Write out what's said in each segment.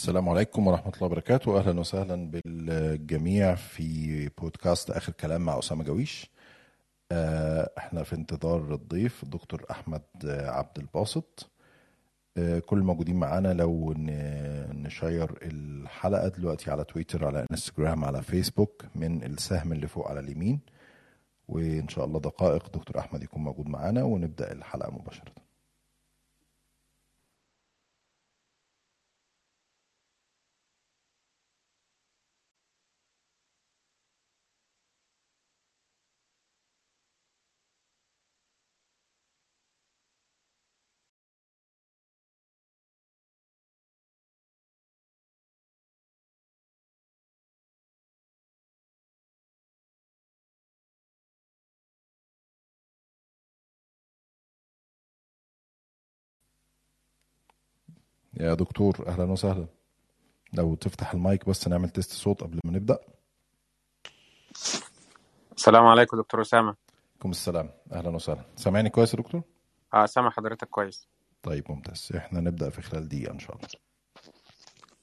السلام عليكم ورحمة الله وبركاته. أهلا وسهلا بالجميع في بودكاست آخر كلام مع أسامة جويش. آه، إحنا في انتظار الضيف الدكتور أحمد عبد الباسط. آه، كل الموجودين معانا لو نشير الحلقة دلوقتي على تويتر على إنستجرام على فيسبوك من السهم اللي فوق على اليمين. وإن شاء الله دقائق دكتور أحمد يكون موجود معانا ونبدأ الحلقة مباشرة. يا دكتور أهلا وسهلا. لو تفتح المايك بس نعمل تيست صوت قبل ما نبدأ. السلام عليكم دكتور أسامة. عليكم السلام. أهلا وسهلا. سامعني كويس يا دكتور؟ آه سامع حضرتك كويس. طيب ممتاز. إحنا نبدأ في خلال دقيقة إن شاء الله.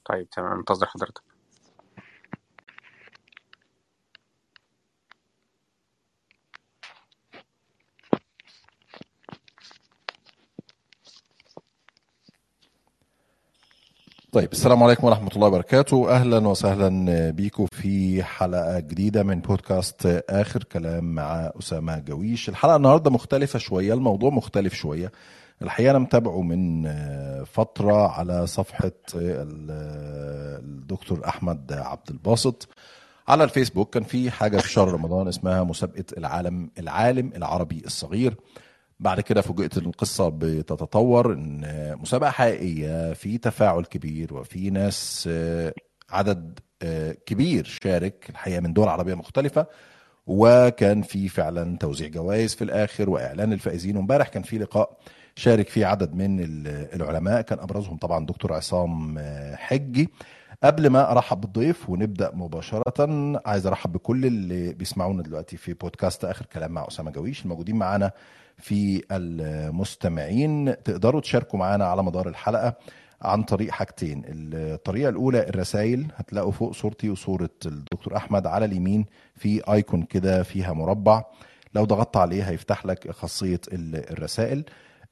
طيب تمام. منتظر حضرتك. طيب السلام عليكم ورحمة الله وبركاته. أهلا وسهلا بيكم في حلقة جديدة من بودكاست آخر كلام مع أسامة جويش. الحلقة النهاردة مختلفة شوية الموضوع مختلف شوية. الحقيقة أنا متابعه من فترة على صفحة ال- الدكتور أحمد عبد الباسط على الفيسبوك. كان في حاجة في شهر رمضان اسمها مسابقة العالم العالم العربي الصغير. بعد كده فوجئت إن القصة بتتطور إن مسابقة حقيقية في تفاعل كبير وفي ناس آه، عدد آه، كبير شارك الحقيقة من دول عربية مختلفة وكان في فعلا توزيع جوائز في الآخر وإعلان الفائزين. وإمبارح كان في لقاء شارك فيه عدد من ال- العلماء. كان أبرزهم طبعا دكتور عصام آه، حجي قبل ما أرحب بالضيف ونبدأ مباشرة عايز أرحب بكل اللي بيسمعونا دلوقتي في بودكاست آخر كلام مع أسامة جويش. الموجودين معانا في المستمعين. تقدروا تشاركوا معانا على مدار الحلقة عن طريق حاجتين. الطريقة الأولى الرسائل. هتلاقوا فوق صورتي وصورة الدكتور أحمد على اليمين في icon كده فيها مربع. لو ضغطت عليه هيفتح لك خاصية ال- الرسائل.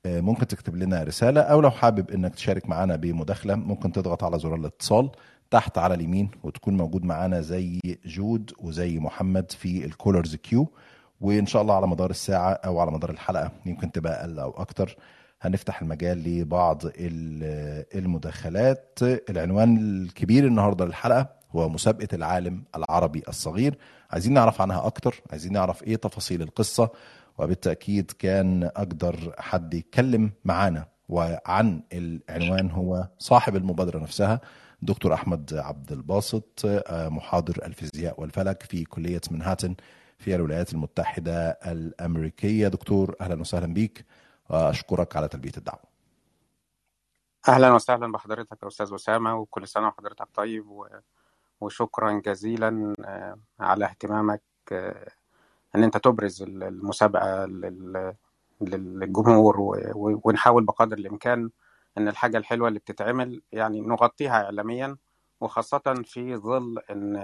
آه، ممكن تكتب لنا رسالة أو لو حابب إنك تشارك معانا بمداخلة ممكن تضغط على زرار الاتصال تحت على اليمين وتكون موجود معانا زي جود وزي محمد في ال callers queue وإن شاء الله على مدار الساعة أو على مدار الحلقة يمكن تبقى أقل أو أكتر هنفتح المجال لبعض ال- المداخلات. العنوان الكبير النهارده للحلقة هو مسابقة العالم العربي الصغير. عايزين نعرف عنها أكتر عايزين نعرف إيه تفاصيل القصة وبالتأكيد كان أقدر حد يتكلم معانا. وعن العنوان هو صاحب المبادرة نفسها دكتور أحمد عبد الباسط آه، محاضر الفيزياء والفلك في كلية منهاتن في الولايات المتحدة الأمريكية دكتور أهلا وسهلا بيك وأشكرك على تلبية الدعوة أهلا وسهلا بحضرتك يا أستاذ أسامة وكل سنة وحضرتك طيب و... وشكرا جزيلا آه، على اهتمامك آه، إن أنت تبرز ال- المسابقة لل... للجمهور. ونحاول بقدر الإمكان إن الحاجة الحلوة اللي بتتعمل يعني نغطيها إعلاميا وخاصة في ظل إن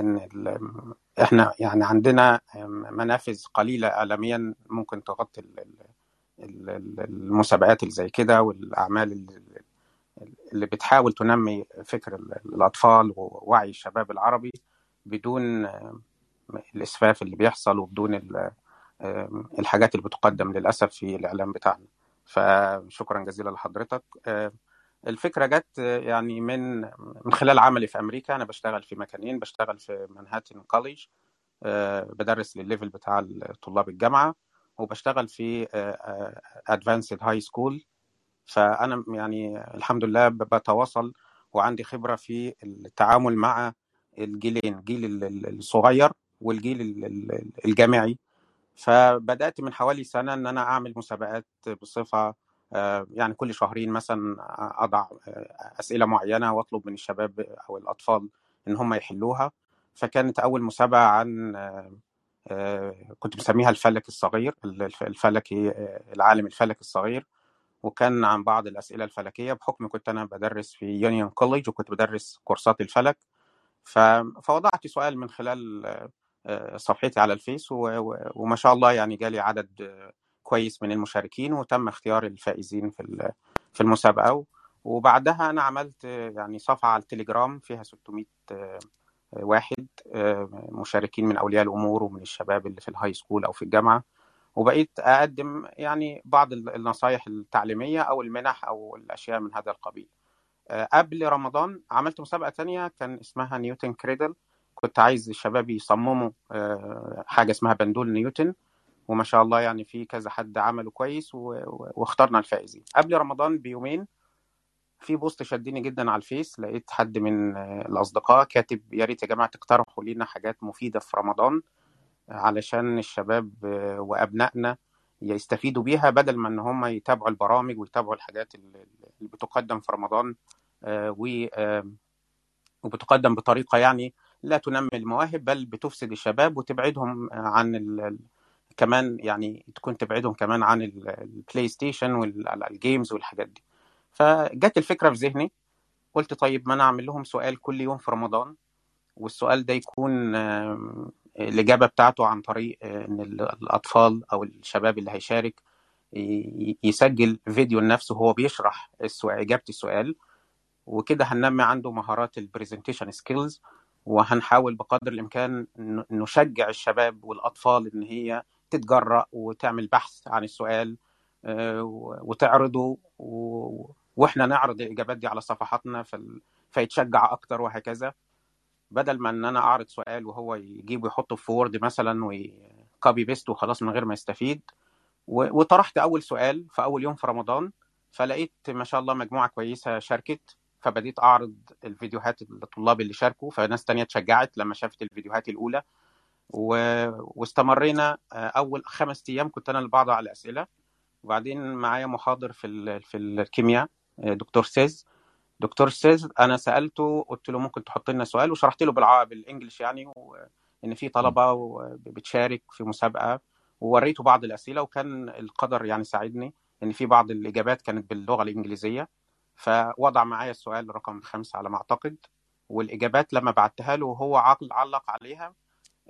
إن إحنا يعني عندنا منافذ قليلة اعلاميا ممكن تغطي ال- ال- ال- المسابقات اللي زي كده والأعمال اللي بتحاول تنمي فكر ال- الأطفال ووعي الشباب العربي بدون الإسفاف اللي بيحصل وبدون ال- الحاجات اللي بتقدم للأسف في الإعلام بتاعنا. فشكرا جزيلا لحضرتك. الفكرة جت يعني من من خلال عملي في أمريكا. أنا بشتغل في مكانين بشتغل في Manhattan College بدرس للل level بتاع طلاب الجامعة وبشتغل في advanced high school فأنا يعني الحمد لله بتواصل وعندي خبرة في التعامل مع الجيلين الجيل الصغير والجيل الجامعي. فبدأت من حوالي سنة إن أنا أعمل مسابقات بصفة يعني كل شهرين مثلا أضع أسئلة معينة وأطلب من الشباب أو الأطفال إن هم يحلوها فكانت أول مسابقة عن كنت مسميها الفلك الصغير الفلكي العالم الفلك الصغير وكان عن بعض الأسئلة الفلكية بحكم كنت أنا بدرس في يونيون كوليج وكنت بدرس كورسات الفلك. فوضعت سؤال من خلال آه، صفحتي على الفيس. وما شاء الله يعني جالي عدد آه، كويس من المشاركين وتم اختيار الفائزين في في المسابقة وبعدها أنا عملت يعني صفحة على التليجرام فيها 600 آه، واحد آه، مشاركين من أولياء الأمور ومن الشباب اللي في ال high school أو في الجامعة. وبقيت أقدم يعني بعض ال- النصائح التعليمية أو المنح أو الأشياء من هذا القبيل. آه، قبل رمضان عملت مسابقة تانية كان اسمها Newton's cradle. كنت عايز الشباب يصمموا حاجة اسمها بندول نيوتن. وما شاء الله يعني في كذا حد عمله كويس و- واخترنا الفائزين. قبل رمضان بيومين في بوست شدني جدا على الفيس لقيت حد من الأصدقاء كاتب يا ريت يا جماعة تقترحوا لنا حاجات مفيدة في رمضان علشان الشباب وأبنائنا يستفيدوا بيها بدل ما إن هم يتابعوا البرامج ويتابعوا الحاجات اللي بتقدم في رمضان آه، آه، وبتقدم بطريقة يعني لا تنمي المواهب بل بتفسد الشباب وتبعدهم عن كمان يعني تكون تبعدهم كمان عن ال- ال PlayStation وال games والحاجات دي. فجت الفكرة في ذهني قلت طيب ما أنا أعمل لهم سؤال كل يوم في رمضان والسؤال ده يكون الإجابة بتاعته عن طريق آه، إن ال- الأطفال أو الشباب اللي هيشارك يسجل فيديو لنفسه وهو بيشرح إجابة السؤال وكده هننمي عنده مهارات ال presentation skills وهنحاول بقدر الإمكان نشجع الشباب والأطفال إن هي تتجرأ وتعمل بحث عن السؤال آه، وتعرضه وإحنا نعرض الإجابات دي على صفحاتنا فيتشجع أكتر وهكذا. بدل ما إن أنا أعرض سؤال وهو يجيبه يحطه في Word مثلا و copy paste وخلاص من غير ما يستفيد وطرحت أول سؤال في أول يوم في رمضان فلقيت ما شاء الله مجموعة كويسة شاركت فبديت أعرض الفيديوهات الطلاب اللي شاركوا فناس تانية اتشجعت لما شافت الفيديوهات الأولى. و... واستمرينا آه، أول خمس أيام كنت أنا اللي بضع الأسئلة. وبعدين معايا محاضر في ال... في الكيمياء آه، دكتور سيز. دكتور سيز أنا سألته قلت له ممكن تحط لنا سؤال؟ وشرحت له بالعربي بال English يعني وإن في طلبة و- بتشارك في مسابقة. ووريته بعض الأسئلة وكان القدر يعني ساعدني إن في بعض الإجابات كانت باللغة الإنجليزية. فوضع معايا السؤال رقم خمسة على ما أعتقد والإجابات لما بعتها له وهو عقل- علق عليها.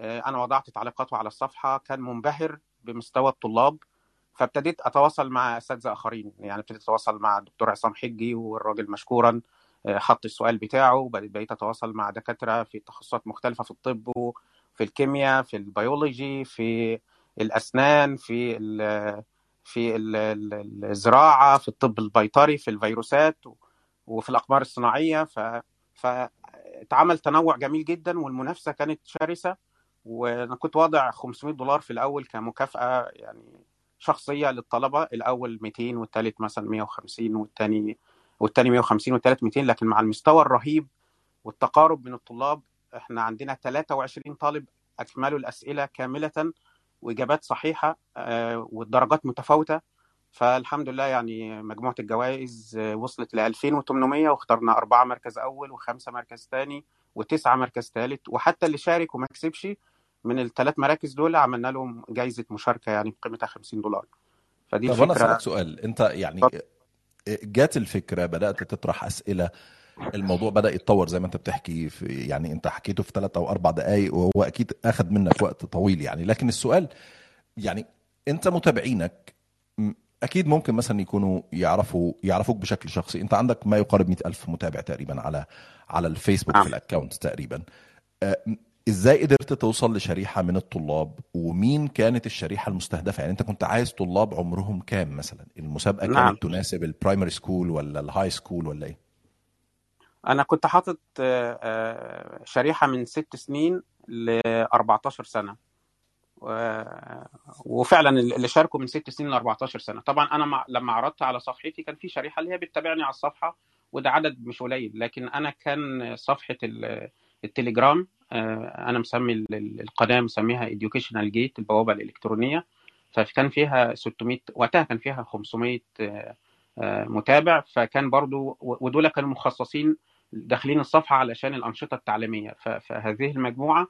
أنا وضعت تعليقاته على الصفحة كان منبهر بمستوى الطلاب فابتديت أتواصل مع اساتذه آخرين يعني ابتديت أتواصل مع الدكتور عصام حجي والراجل مشكورا آه، حط السؤال بتاعه بقيت أتواصل مع دكاترة في تخصصات مختلفة في الطب وفي الكيمياء في البيولوجي في الأسنان في ال في ال- ال- الزراعة في الطب البيطري في الفيروسات وفي الأقمار الصناعية ف فاتعمل تنوع جميل جدا والمنافسة كانت شرسة. وأنا كنت واضع 500 دولار في الأول كمكافأة يعني شخصية للطلبة الأول 200 والثالث مثلا 150 والثاني والثاني 150 والثالث 200 لكن مع المستوى الرهيب والتقارب من الطلاب إحنا عندنا 23 طالب أكملوا الأسئلة كاملة وإجابات صحيحة آه، والدرجات متفاوتة. فالحمد لله يعني مجموعة الجوائز آه، وصلت ل 2800 واخترنا أربعة مركز أول وخمسة مركز ثاني وتسعة مركز ثالث وحتى اللي شارك وما كسبش من الثلاث مراكز دول عملنا لهم جائزه مشاركة يعني بقيمتها 50 دولار. فدي طب أنا أسألك سؤال. أنت يعني جات الفكرة بدأت تطرح أسئلة الموضوع بدأ يتطور زي ما أنت بتحكي في يعني أنت حكيته في ثلاث أو أربع دقائق وهو أكيد أخذ منك وقت طويل يعني. لكن السؤال يعني أنت متابعينك أكيد ممكن مثلا يكونوا يعرفوا يعرفوك بشكل شخصي. أنت عندك ما يقارب مئة ألف متابع تقريبا على على الفيسبوك نعم. في ال account تقريبا. م- إزاي قدرت توصل لشريحة من الطلاب؟ ومين كانت الشريحة المستهدفة؟ يعني أنت كنت عايز طلاب عمرهم كام مثلا؟ المسابقة نعم. كانت تناسب ال primary school ولا ال high school ولا إيه؟ أنا كنت حاطط آه، آه، شريحة من ست سنين ل 14 سنة. وفعلا اللي شاركوا من ست سنين ل 14 سنة. طبعا أنا لما عرضت على صفحتي كان في شريحة اللي هي بتتابعني على الصفحة وده عدد مش قليل لكن أنا كان صفحة ال- التليجرام آه، أنا مسمي ال- ال- القناة مسميها educational جيت البوابة الإلكترونية. فكان فيها 600 وقتها كان فيها 500 آه، آه، متابع. فكان برضو ودول كانوا مخصصين داخلين الصفحة علشان الأنشطة التعليمية. فهذه المجموعة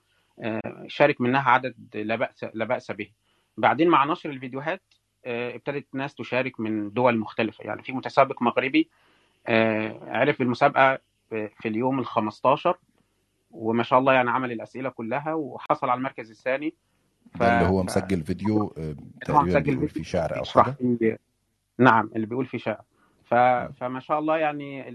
شارك منها عدد لا بأس لا بأس به. بعدين مع نشر الفيديوهات ابتدت ناس تشارك من دول مختلفة. يعني في متسابق مغربي عرف المسابقة في اليوم ال 15 وما شاء الله يعني عمل الأسئلة كلها وحصل على المركز الثاني. ف... اللي هو مسجل فيديو آه، تقريبا بيقول فيه شعر أو حاجة. فيه نعم اللي بيقول فيه شعر. ف... فما شاء الله يعني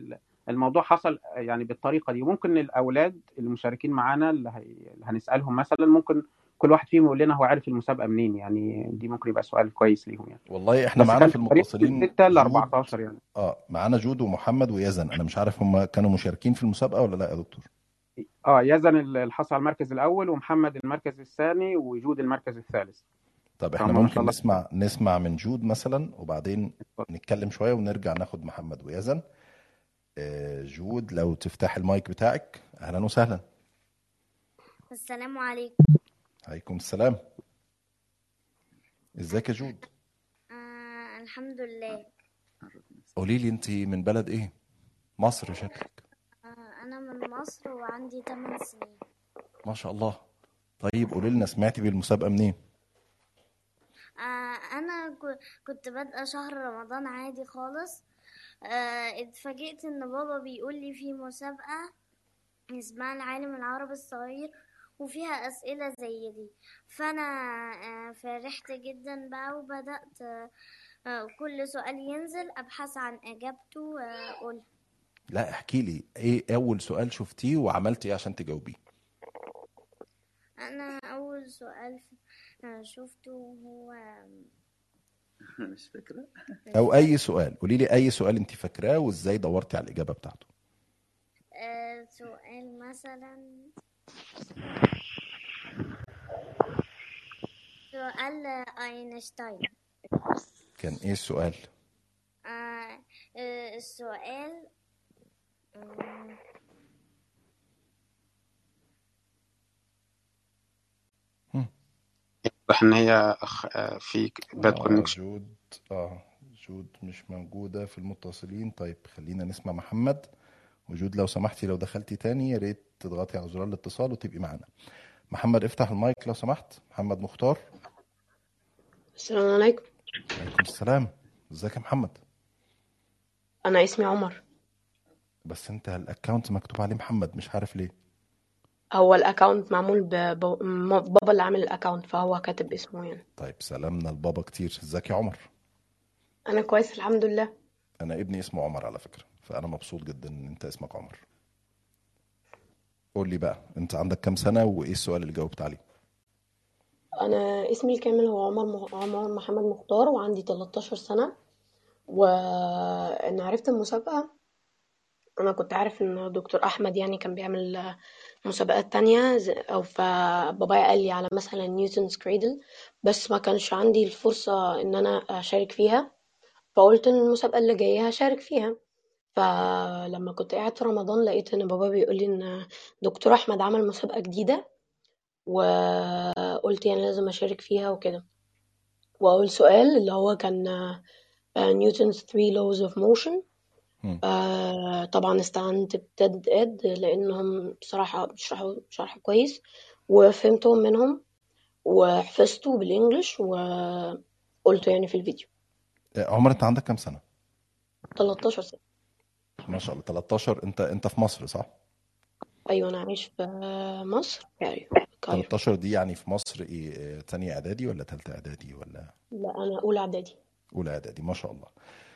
الموضوع حصل يعني بالطريقة دي. ممكن الأولاد المشاركين معانا اللي, هي... اللي هنسألهم مثلا ممكن كل واحد فيهم يقول لنا هو عارف المسابقة منين يعني. دي ممكن يبقى سؤال كويس ليهم يعني. والله إحنا معانا في المتصلين 6 ل 14 يعني. آه معانا جود ومحمد ويزن. أنا مش عارف هم كانوا مشاركين في المسابقة ولا لأ يا دكتور؟ آه يزن اللي حصل على المركز الأول ومحمد المركز الثاني وجود المركز الثالث. طب إحنا ممكن نسمع نسمع من جود مثلا وبعدين نتكلم شوية ونرجع ناخد محمد ويزن. آه جود لو تفتح المايك بتاعك أهلا وسهلا. السلام عليكم. عليكم السلام. إزيك يا جود؟ آه الحمد لله. قولي لي أنت من بلد إيه؟ مصر شكلك. آه أنا من مصر وعندي 8 سنين. ما شاء الله. طيب قولي لنا سمعتي بالمسابقة منين؟ آه أنا كنت بادئة شهر رمضان عادي خالص. آه اتفاجئت إن بابا بيقول لي في مسابقة اسمها العالم العربي الصغير وفيها أسئلة زي دي. فأنا آه، فرحت جدا بقى وبدأت آه، كل سؤال ينزل أبحث عن إجابته وأقولها لا احكي لي إيه أول سؤال شفتيه وعملتي إيه عشان تجاوبيه؟ أنا أول سؤال شفته هو مش فاكرة. أو أي سؤال قولي لي أي سؤال انت فاكراه وإزاي دورتي على الإجابة بتاعته. سؤال مثلا. سؤال أينشتاين. كان إيه السؤال؟ آه السؤال واضح إن هي في bad آه connection جود آه جود مش موجودة في المتصلين. طيب خلينا نسمع محمد. وجود لو سمحتي لو دخلتي تاني يا ريت تضغطي على زرار الاتصال وتبقي معانا. محمد افتح المايك لو سمحت. محمد مختار. السلام عليكم. عليكم السلام. ازيك يا محمد؟ أنا اسمي عمر. بس انت ال account مكتوب عليه محمد مش عارف ليه. هو ال account معمول بابا اللي عامل ال account فهو كاتب اسمه يعني. طيب سلامنا لبابا كتير. ازيك يا عمر؟ أنا كويس الحمد لله. أنا ابني اسمه عمر على فكرة فانا مبسوط جدا ان انت اسمك عمر. قول لي بقى انت عندك كام سنة وايه السؤال اللي جاوبت عليه؟ أنا اسمي الكامل هو عمر. عمر محمد مختار وعندي 13 سنة وان عرفت المسابقة أنا كنت عارف إن دكتور أحمد يعني كان بيعمل مسابقات تانية أو فبابايا قال لي على مثلا نيوتنز كريدل بس ما كانش عندي الفرصة إن أنا أشارك فيها. فقلت إن المسابقة اللي جاية هشارك فيها. فلما كنت قاعد في رمضان لقيت إن بابا بيقول لي إن دكتور أحمد عمل مسابقة جديدة وقلت يعني لازم أشارك فيها وكده. واول سؤال اللي هو كان نيوتن's three laws of motion. آه طبعا استعنت بتد إد لأنهم بصراحة بيشرحوا شرح كويس وفهمتهم منهم وحفظته بالإنجلش وقلته يعني في الفيديو. عمر أنت عندك كام سنة؟ 13 سنة. ما شاء الله 13 أنت أنت في مصر صح؟ أيوه أنا عايش في مصر. كايرو Cairo 13 دي يعني في مصر إيه تانية إعدادي ولا تالتة إعدادي ولا؟ لا أنا أولى إعدادي. أولى إعدادي ما شاء الله. آه ال- ال-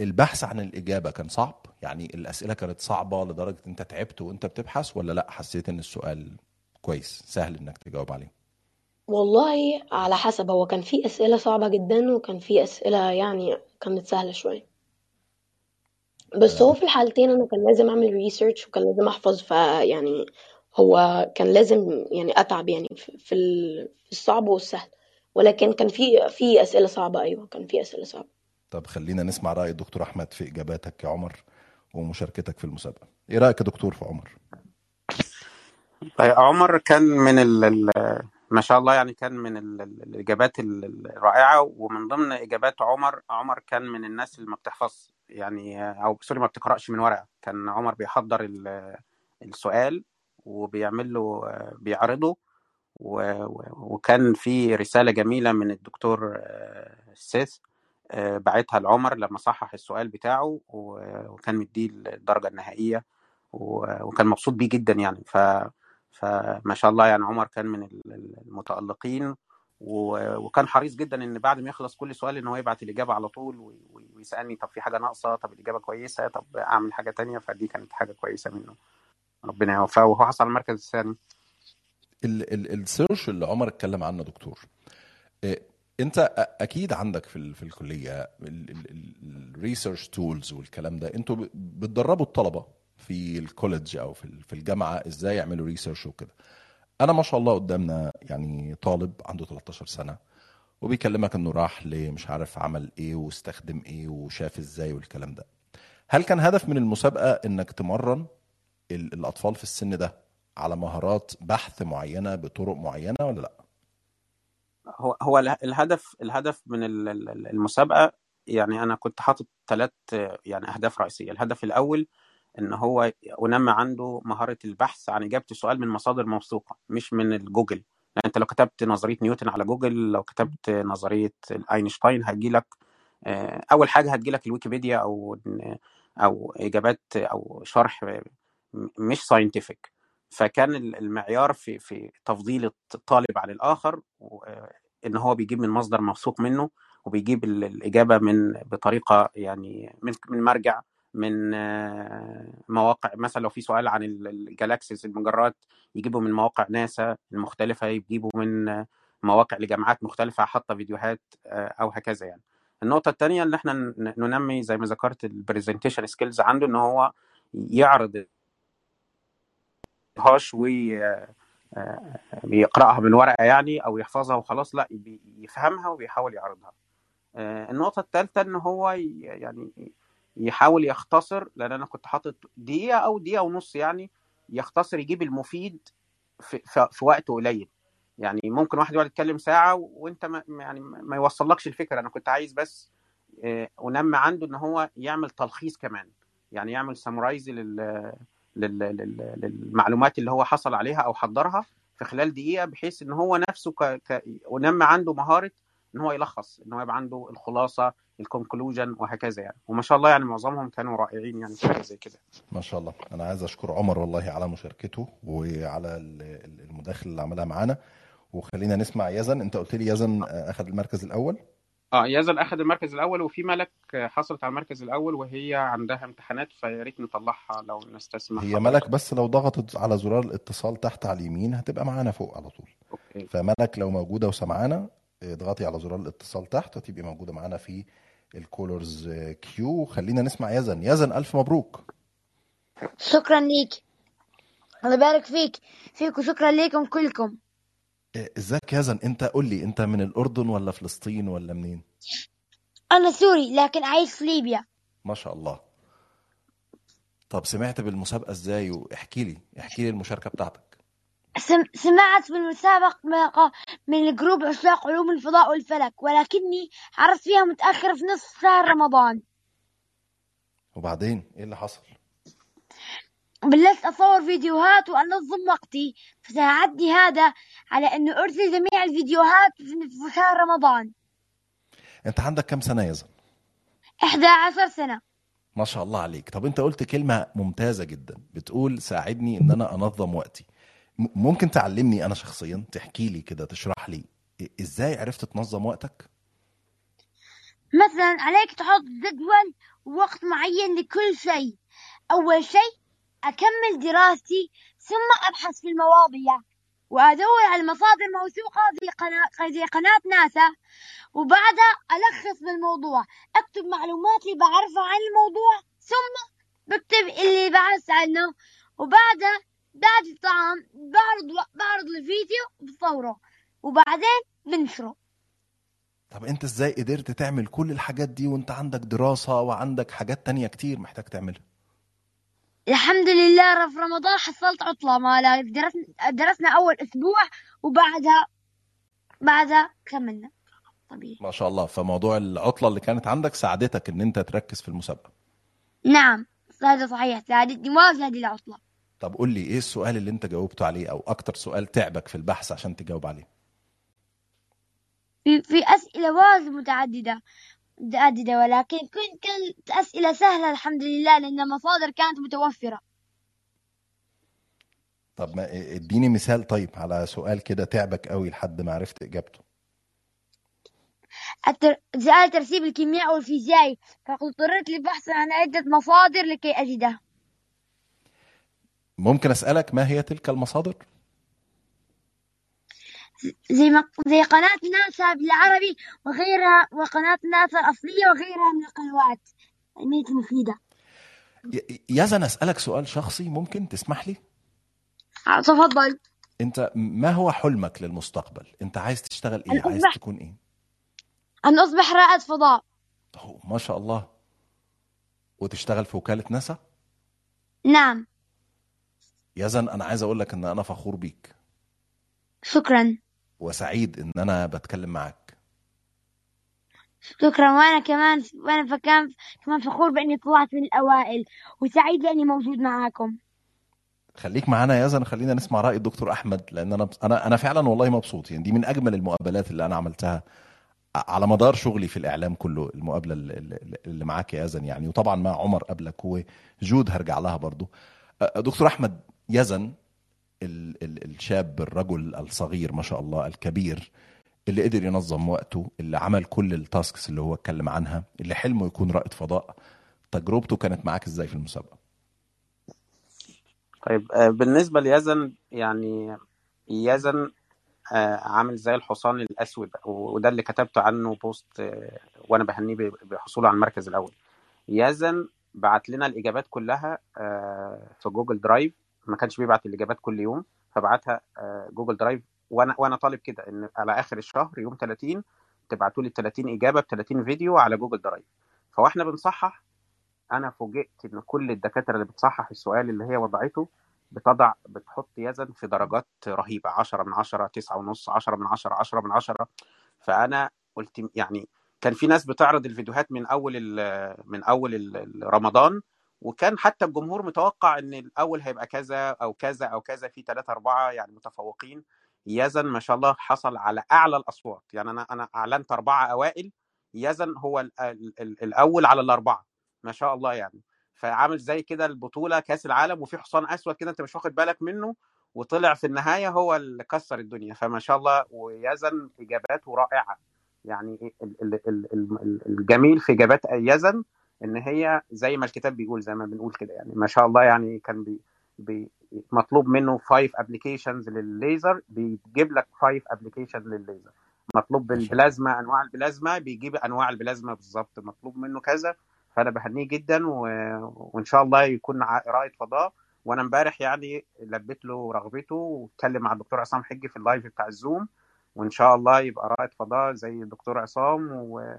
البحث عن الإجابة كان صعب؟ يعني الأسئلة كانت صعبة لدرجة أنت تعبت وأنت بتبحث ولا لأ حسيت إن السؤال كويس سهل إنك تجاوب عليه؟ والله على حسب هو كان في أسئلة صعبة جدا وكان في أسئلة يعني كانت سهلة شوية. بس هو في الحالتين أنا كان لازم أعمل ريسيرش وكان لازم أحفظ فيعني هو كان لازم يعني أتعب يعني في الصعب والسهل. ولكن كان في في أسئلة صعبة أيوه كان في أسئلة صعبة. طب خلينا نسمع رأي الدكتور أحمد في إجاباتك يا عمر ومشاركتك في المسابقة. إيه رأيك يا دكتور في عمر؟ طيب عمر كان من ال ما شاء الله يعني كان من ال- ال- الإجابات ال- الرائعة ومن ضمن إجابات عمر عمر كان من الناس اللي ما بتحفظ يعني أو سوري ما بتقرأش من ورقة. كان عمر بيحضر ال- السؤال وبيعمل له بيعرضه وكان في رسالة جميلة من الدكتور آه، سيث بعتها لعمر لما صحح السؤال بتاعه وكان مديه الدرجة النهائية و- وكان مبسوط بيه جدا يعني. ف فما شاء الله يعني عمر كان من ال- المتألقين و- وكان حريص جدا إن بعد ما يخلص كل سؤال إن هو يبعت الإجابة على طول وي- وي- ويسألني طب في حاجة ناقصة؟ طب الإجابة كويسة؟ طب أعمل حاجة تانية؟ فدي كانت حاجة كويسة منه. ربنا يوفقه. وهو حصل على المركز الثاني. ال- ال- ال search اللي عمر اتكلم عنه دكتور إيه، انت أكيد عندك في في الكلية ال research tools والكلام ده أنتوا بتدربوا الطلبة في ال college أو في ال- في الجامعة إزاي يعملوا research وكده. أنا ما شاء الله قدامنا يعني طالب عنده 13 سنة وبيكلمك إنه راح لمش عارف عمل إيه واستخدم إيه وشاف إزاي والكلام ده. هل كان هدف من المسابقة إنك تمرن ال- الأطفال في السن ده على مهارات بحث معينة بطرق معينة ولا لأ؟ هو هو اله- الهدف الهدف من ال- ال- المسابقة يعني أنا كنت حاطط ثلاث يعني أهداف رئيسية. الهدف الأول إن هو انمي عنده مهارة البحث عن إجابة السؤال من مصادر موثوقة مش من الجوجل. لأن أنت لو كتبت نظرية نيوتن على جوجل لو كتبت نظرية أينشتاين هتجي لك أول حاجة هتجي لك الويكيبيديا أو أو إجابات أو شرح مش scientific فكان المعيار في في تفضيل الطالب عن الآخر إن هو بيجيب من مصدر موثوق منه وبيجيب ال- الإجابة من بطريقة يعني من من مرجع من آه، مواقع. مثلا لو في سؤال عن ال- ال galaxies المجرات يجيبه من مواقع ناسا المختلفة يجيبه من آه، مواقع لجامعات مختلفة حاطه فيديوهات آه، أو هكذا يعني. النقطة الثانية إن إحنا ننمي زي ما ذكرت ال presentation skills عنده إن هو يعرض هاش ويقراها من ورقة يعني أو يحفظها وخلاص لا يفهمها وبيحاول يعرضها. آه، النقطة الثالثه إن هو يعني يحاول يختصر لأن أنا كنت حاطط دقيقة أو دقيقة ونص يعني يختصر يجيب المفيد في, في, وقت قليل. يعني ممكن واحد يقعد يتكلم ساعة وأنت ما يعني ما يوصلكش الفكرة. أنا كنت عايز بس آه، أنمي عنده إن هو يعمل تلخيص كمان. يعني يعمل summarize لل- للمعلومات اللي هو حصل عليها أو حضرها في خلال دقيقة بحيث إن هو نفسه ك... ك... ونمى عنده مهارة إن هو يلخص إن هو يبقى عنده الخلاصة ال conclusion وهكذا يعني. وما شاء الله يعني معظمهم كانوا رائعين يعني في حاجة زي كده. ما شاء الله. أنا عايز أشكر عمر والله على مشاركته وعلى ال- ال- المداخله اللي عملها معانا. وخلينا نسمع يزن. أنت قلت لي يزن أخذ المركز الأول. آه يزن أخذ المركز الأول وفي ملك حصلت على المركز الأول وهي عندها امتحانات فيا ريت نطلعها لو نستسمح هي حضرتك. ملك بس لو ضغطت على زرار الاتصال تحت على اليمين هتبقى معانا فوق على طول. okay. فملك لو موجودة وسمعانا اضغطي على زرار الاتصال تحت هتبقي موجودة معانا في ال callers queue خلينا نسمع يزن. يزن ألف مبروك. شكرا ليك. الله يبارك فيك. فيك وشكرا ليكم كلكم. ازيك يزن أنت قول لي أنت من الأردن ولا فلسطين ولا منين؟ أنا سوري لكن عايش في ليبيا. ما شاء الله. طب سمعت بالمسابقة إزاي؟ واحكي لي احكي لي المشاركة بتاعتك. سم... سمعت بالمسابقة من ال group عشاق علوم الفضاء والفلك ولكني عرفت فيها متأخر في نصف شهر رمضان. وبعدين إيه اللي حصل؟ بلشت أصور فيديوهات وأنظم وقتي فساعدني هذا على أنه أرسل جميع الفيديوهات في شهر رمضان. أنت عندك كام سنة يزن 11 سنة. ما شاء الله عليك. طب أنت قلت كلمة ممتازة جدا بتقول ساعدني إن أنا أنظم وقتي. ممكن تعلمني أنا شخصيا تحكي لي كده تشرح لي إ- إزاي عرفت تنظم وقتك؟ مثلا عليك تحط جدول ووقت معين لكل شيء. أول شيء أكمل دراستي ثم أبحث في المواضيع وأدور على مصادر موثوقة زي قناة زي قناة ناسا. وبعدها ألخص بالموضوع أكتب معلومات اللي بعرفها عن الموضوع ثم بكتب اللي بعرف عنه. وبعدها بعد الطعام بعرض بعرض الفيديو بصوره وبعدين بنشره. طب أنت إزاي قدرت تعمل كل الحاجات دي وأنت عندك دراسة وعندك حاجات تانية كتير محتاج تعملها؟ الحمد لله في رمضان حصلت عطلة ما درسنا درسنا أول أسبوع وبعدها بعدها كملنا. طبيعي. ما شاء الله. فموضوع العطلة اللي كانت عندك ساعدتك إن أنت تركز في المسابقة. نعم هذا صحيح. ساعدتني واجد هذه العطلة طب قول لي إيه السؤال اللي أنت جاوبته عليه أو أكتر سؤال تعبك في البحث عشان تجاوب عليه؟ في في أسئلة واجد متعددة. متعددة ولكن كن- كانت أسئلة سهلة الحمد لله لأن المصادر كانت متوفرة. طب ما إديني مثال طيب على سؤال كده تعبك قوي لحد ما عرفت إجابته. التر... سؤال ترسيب الكيمياء والفيزياء فقد اضطررت للبحث عن عدة مصادر لكي أجده ممكن أسألك ما هي تلك المصادر؟ زي ما... زي قناة ناسا بالعربي وغيرها وقناة ناسا الأصلية وغيرها من القنوات. العلمية المفيدة يزن أسألك سؤال شخصي ممكن تسمح لي؟ تفضل. أنت ما هو حلمك للمستقبل؟ أنت عايز تشتغل أن عايز تكون إيه؟ أن أصبح رائد فضاء. أوه، ما شاء الله. وتشتغل في وكالة ناسا؟ نعم. يزن أنا عايز أقول لك إن أنا فخور بيك. شكرا. وسعيد إن أنا بتكلم معاك. شكرا. وأنا كمان وأنا فكان كمان فخور بإني طلعت من الأوائل وسعيد لأني موجود معاكم. خليك معانا يا يزن خلينا نسمع رأي الدكتور أحمد لأن أنا أنا أنا فعلا والله مبسوط. يعني دي من أجمل المقابلات اللي أنا عملتها على مدار شغلي في الإعلام كله المقابلة اللي- معاك يا يزن يعني. وطبعا مع عمر قبلك وجود هرجع لها برضو. دكتور أحمد يزن الشاب الرجل الصغير ما شاء الله الكبير اللي قدر ينظم وقته اللي عمل كل ال tasks اللي هو اتكلم عنها اللي حلمه يكون رائد فضاء. تجربته كانت معاك إزاي في المسابقة؟ طيب آه، بالنسبة ليزن يعني يزن آه، عامل زي الحصان الأسود وده اللي كتبته عنه بوست آه، وأنا بهنيه بحصوله على المركز الأول. يزن بعت لنا الإجابات كلها في جوجل درايف. ما كانش بيبعت الإجابات كل يوم فبعتها آه، جوجل درايف وأنا وأنا طالب كده إن على آخر الشهر يوم 30 تبعتوا لي 30 إجابة ب 30 فيديو على جوجل درايف فواحنا بنصحح أنا فوجئت إن كل الدكاترة اللي بتصحح السؤال اللي هي وضعته بتضع بتحط يزن في درجات رهيبة 10 من 10 9 ونص 10 من 10 10 من 10 فأنا قلت يعني كان في ناس بتعرض الفيديوهات من أول من أول رمضان وكان حتى الجمهور متوقع إن الأول هيبقى كذا أو كذا أو كذا في ثلاثة أربعة يعني متفوقين. يزن ما شاء الله حصل على أعلى الأصوات. يعني أنا أنا أعلنت أربعة أوائل يزن هو ال ال ال الأول على الأربعة ما شاء الله يعني. فعامل زي كده البطولة كأس العالم وفي حصان أسود كده أنت مش واخد بالك منه وطلع في النهاية هو اللي كسر الدنيا. فما شاء الله ويزن اجاباته رائعة. يعني ال- ال- ال- ال- الجميل في إجابات يزن إن هي زي ما الكتاب بيقول زي ما بنقول كده يعني. ما شاء الله يعني كان بي بي مطلوب منه 5 applications لليزر بيجيب لك 5 application لليزر مطلوب بالبلازما أنواع البلازما بيجيب أنواع البلازما بالظبط. مطلوب منه كذا فأنا بهنيه جدا و... وإن شاء الله يكون رائد فضاء. وأنا امبارح يعني لبيت له رغبته واتكلم مع الدكتور عصام حجي في اللايف بتاع الزوم. وإن شاء الله يبقى رائد فضاء زي الدكتور عصام و...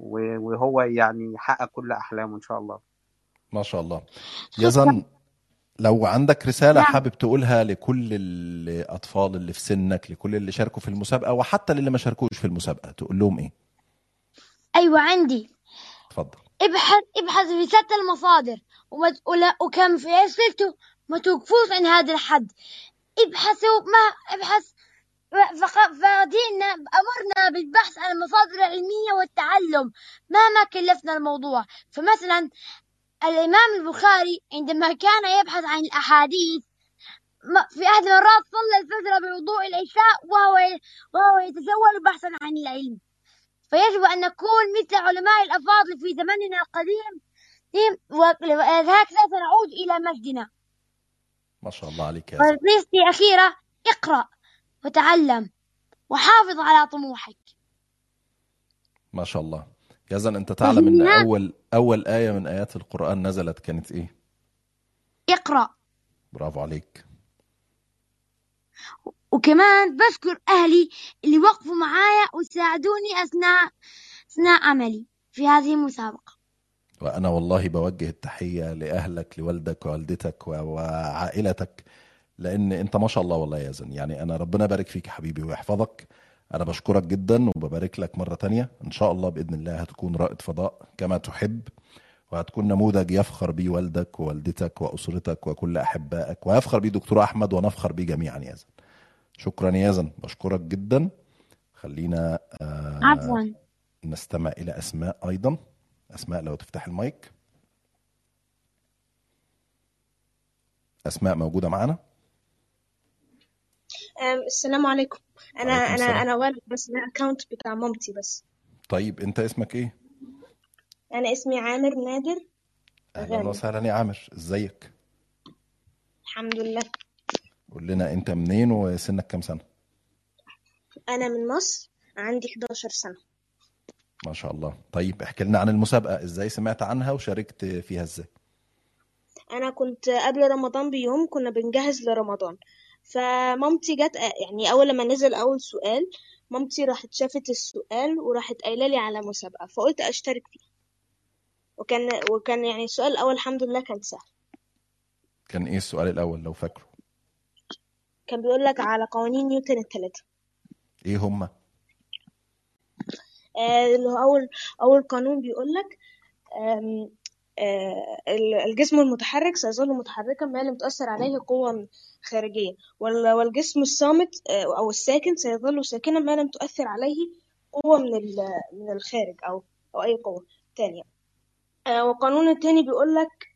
و... وهو يعني يحقق كل أحلامه إن شاء الله. ما شاء الله. يزن لو عندك رسالة نعم. حابب تقولها لكل الأطفال اللي في سنك لكل اللي شاركوا في المسابقة وحتى للي ما شاركوش في المسابقة تقول لهم إيه؟ أيوة عندي. اتفضل. ابحث ابحث في ستة المصادر وما وكم في أسئلته ما توقفوش عن هذا الحد. ابحثوا ما ابحث فدينا أمرنا بالبحث عن المصادر العلمية والتعلم مهما كلفنا الموضوع. فمثلا الإمام البخاري عندما كان يبحث عن الأحاديث في أحد المرات صلى الفجر بوضوء العشاء وهو وهو يتسول بحثا عن العلم. فيجب أن نكون مثل علماء الأفاضل في زمننا القديم وهكذا سنعود إلى مجدنا. ما شاء الله عليك يا الأخيرة اقرأ. وتعلم وحافظ على طموحك. ما شاء الله. يزن أنت تعلم وهنا أول أول آية من آيات القرآن نزلت كانت إيه؟ اقرأ. برافو عليك. وكمان بشكر أهلي اللي وقفوا معايا وساعدوني أثناء أثناء عملي في هذه المسابقة. وأنا والله بوجه التحية لأهلك لوالدك ووالدتك وعائلتك. لأن أنت ما شاء الله والله يا يزن يعني أنا ربنا يبارك فيك يا حبيبي ويحفظك. أنا بشكرك جدا وببارك لك مرة تانية. إن شاء الله بإذن الله هتكون رائد فضاء كما تحب وهتكون نموذج يفخر بيه والدك ووالدتك وأسرتك وكل أحبائك. ويفخر بيه دكتور أحمد ونفخر بيه جميعا يازن شكرا يازن بشكرك جدا. خلينا آه عفوا. نستمع إلى أسماء أيضا. أسماء لو تفتح المايك. أسماء موجودة معانا؟ السلام عليكم. أنا أنا السلام. أنا والد بس أنا اكونت بتاع مامتي بس. طيب أنت اسمك إيه؟ أنا اسمي عامر نادر. أهلا وسهلا يا عامر. إزيك؟ الحمد لله. قول لنا أنت منين وسنك كام سنة؟ أنا من مصر. عندي 11 سنة. ما شاء الله. طيب احكي لنا عن المسابقة. إزاي سمعت عنها وشاركت فيها إزاي؟ أنا كنت قبل رمضان بيوم كنا بنجهز لرمضان. فمامتي جت يعني أول لما نزل أول سؤال مامتي راحت شافت السؤال وراحت قايلة لي على مسابقة فقلت أشترك فيها. وكان وكان يعني السؤال الأول الحمد لله كان سهل. كان إيه السؤال الأول لو فاكره؟ كان بيقول لك على قوانين نيوتن الثلاثة إيه هما؟ آه، اللي هو أول أول قانون بيقول لك الجسم المتحرك سيظل متحركا ما لم تؤثر عليه قوة خارجية. وال- والجسم الصامت آه، أو الساكن سيظل ساكنا ما لم تؤثر عليه قوة من من الخارج أو أو أي قوة تانية. آه، والقانون التاني بيقول لك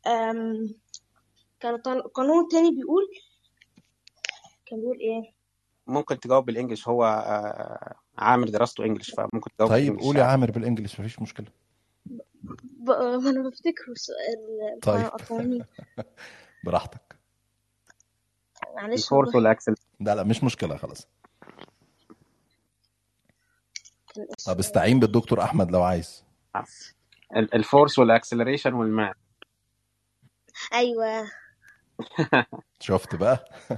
كان القان- القانون التاني بيقول كان بيقول إيه؟ ممكن تجاوب بالإنجلش هو آه، عامر دراسته إنجلش فممكن تجاوب طيب بالإنجلش قول يا عامر بالإنجلش مفيش مشكلة. ب- ما أنا بفتكره السؤال طيب. براحتك. معلش ال force وال accel لا لا مش مشكلة خلاص. طب استعين بالدكتور أحمد لو عايز. ال- ال force وال acceleration وال mass أيوه. شفت بقى.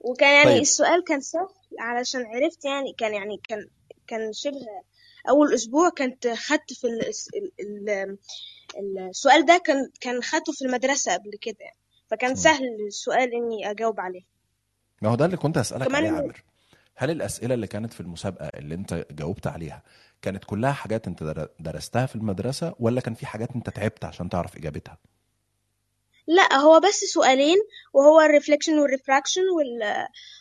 وكان يعني طيب. السؤال كان سهل علشان عرفت يعني كان يعني كان كان شبه أول أسبوع كنت خدت في ال ال ال السؤال ده كان كان خدته في المدرسة قبل كده. يعني فكان. سهل السؤال إني أجاوب عليه. ما هو ده اللي كنت هسألك كمان عليه يا عامر. هل الأسئلة اللي كانت في المسابقة اللي أنت جاوبت عليها كانت كلها حاجات أنت در- درستها في المدرسة ولا كان في حاجات أنت تعبت عشان تعرف إجابتها؟ لا هو بس سؤالين وهو ال reflection وال refraction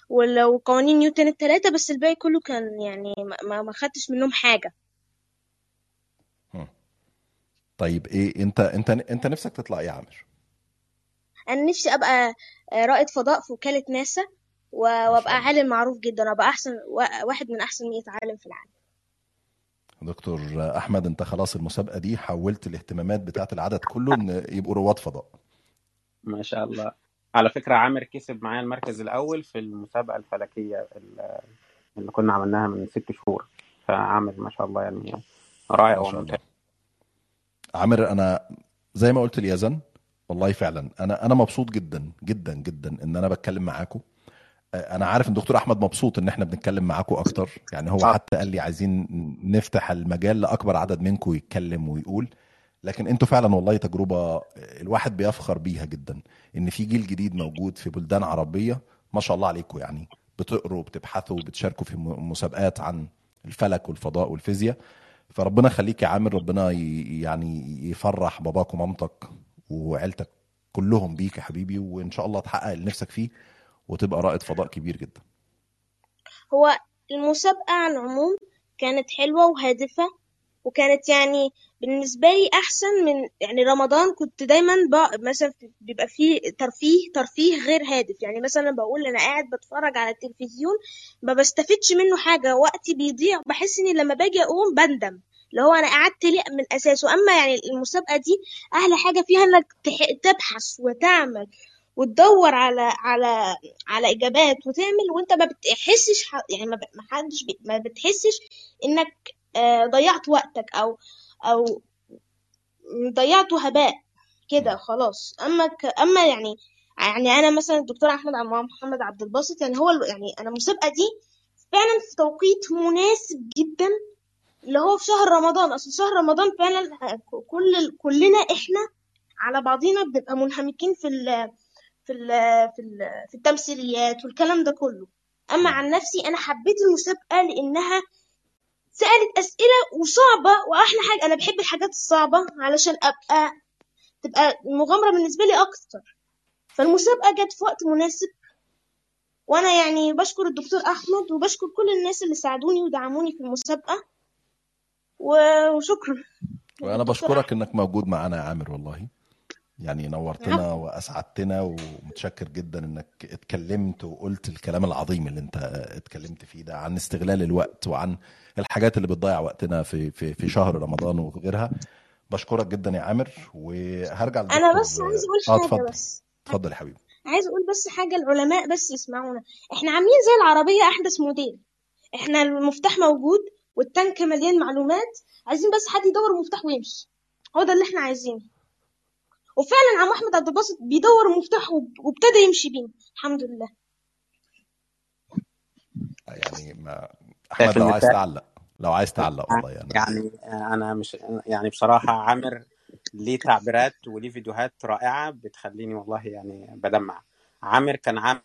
وال وقوانين نيوتن الثلاثة بس الباقي كله كان يعني ما ما خدتش منهم حاجة. طيب إيه أنت أنت أنت نفسك تطلع إيه يا عامر؟ أنا نفسي أبقى رائد فضاء في وكالة ناسا و- ما وأبقى شاء الله. عالم معروف جدا وأبقى أحسن وا- واحد من أحسن 100 عالم في العالم. دكتور أحمد أنت خلاص المسابقة دي حولت الاهتمامات بتاعت العدد كله إن يبقوا رواد فضاء. ما شاء الله. على فكرة عامر كسب معايا المركز الأول في المسابقة الفلكية ال- اللي كنا عملناها من ست شهور. فعامر ما شاء الله يعني رائع وممتاز. عامر أنا زي ما قلت ليزن والله فعلا أنا أنا مبسوط جدا جدا جدا إن أنا بتكلم معاكم أنا عارف إن دكتور أحمد مبسوط إن إحنا بنتكلم معاكم أكتر. يعني هو. حتى قال لي عايزين نفتح المجال لأكبر عدد منكم يتكلم ويقول. لكن أنتوا فعلا والله تجربة الواحد بيفخر بيها جدا إن في جيل جديد موجود في بلدان عربية ما شاء الله عليكم يعني بتقروا وبتبحثوا وبتشاركوا في مسابقات عن الفلك والفضاء والفيزياء فربنا يخليك يا عامر ربنا يعني يفرح باباك ومامتك وعيلتك كلهم بيك يا حبيبي وإن شاء الله تحقق اللي نفسك فيه وتبقى رائد فضاء كبير جدا. هو المسابقة عن عموم كانت حلوة وهادفة وكانت يعني بالنسبة لي أحسن من يعني رمضان كنت دايما ب... مثلا بيبقى فيه ترفيه ترفيه غير هادف. يعني مثلا بقول أنا قاعد بتفرج على التلفزيون ما بستفدش منه حاجة وقتي بيضيع. بحس إني لما باجي أقوم بندم. اللي هو أنا قعدت ليه من أساسه. أما يعني المسابقة دي أحلى حاجة فيها تح... تبحث وتعمل وتدور على على على إجابات وتعمل وأنت ما بتحسش يعني ما حدش ما بتحسش إنك آه، ضيعت وقتك أو أو ضيعته هباء. كده خلاص. أما ك... أما يعني يعني أنا مثلا الدكتور أحمد عم محمد عبد الباسط يعني هو يعني أنا المسابقة دي فعلا في توقيت مناسب جدا اللي هو في شهر رمضان. أصل شهر رمضان فعلا كل كلنا إحنا على بعضينا بنبقى منهمكين في ال في ال في ال في التمثيليات والكلام ده كله. أما عن نفسي أنا حبيت المسابقة لأنها سألت أسئلة وصعبة وأحلى حاجة أنا بحب الحاجات الصعبة علشان أبقى تبقى المغامرة بالنسبة لي أكتر. فالمسابقة جت في وقت مناسب وأنا يعني بشكر الدكتور أحمد وبشكر كل الناس اللي ساعدوني ودعموني في المسابقة وشكرا. وأنا للدكتور بشكرك إنك موجود معانا يا عامر والله. يعني نورتنا عفوا وأسعدتنا ومتشكر جدا إنك اتكلمت وقلت الكلام العظيم اللي أنت اتكلمت فيه ده عن استغلال الوقت وعن الحاجات اللي بتضيع وقتنا في في في شهر رمضان وغيرها. بشكرك جدا يا عامر وهرجع للدكتور. بس عايز آه حاجة اتفضل. بس. اتفضل يا حبيبي. عايز أقول بس حاجة العلماء بس يسمعونا. إحنا عاملين زي العربية أحدث موديل. إحنا المفتاح موجود والتانك مليان معلومات. عايزين بس حد يدور المفتاح ويمشي. هو ده اللي إحنا عايزينه. وفعلا عم أحمد عبد الباسط بيدور المفتاح وب- وابتدى يمشي بيه. الحمد لله. يعني ما أحمد لو عايز تعلق. لو عايز تعلق والله يعني. يعني أنا مش يعني بصراحة عامر ليه تعبيرات وليه فيديوهات رائعة بتخليني والله يعني بدمع عامر كان عامل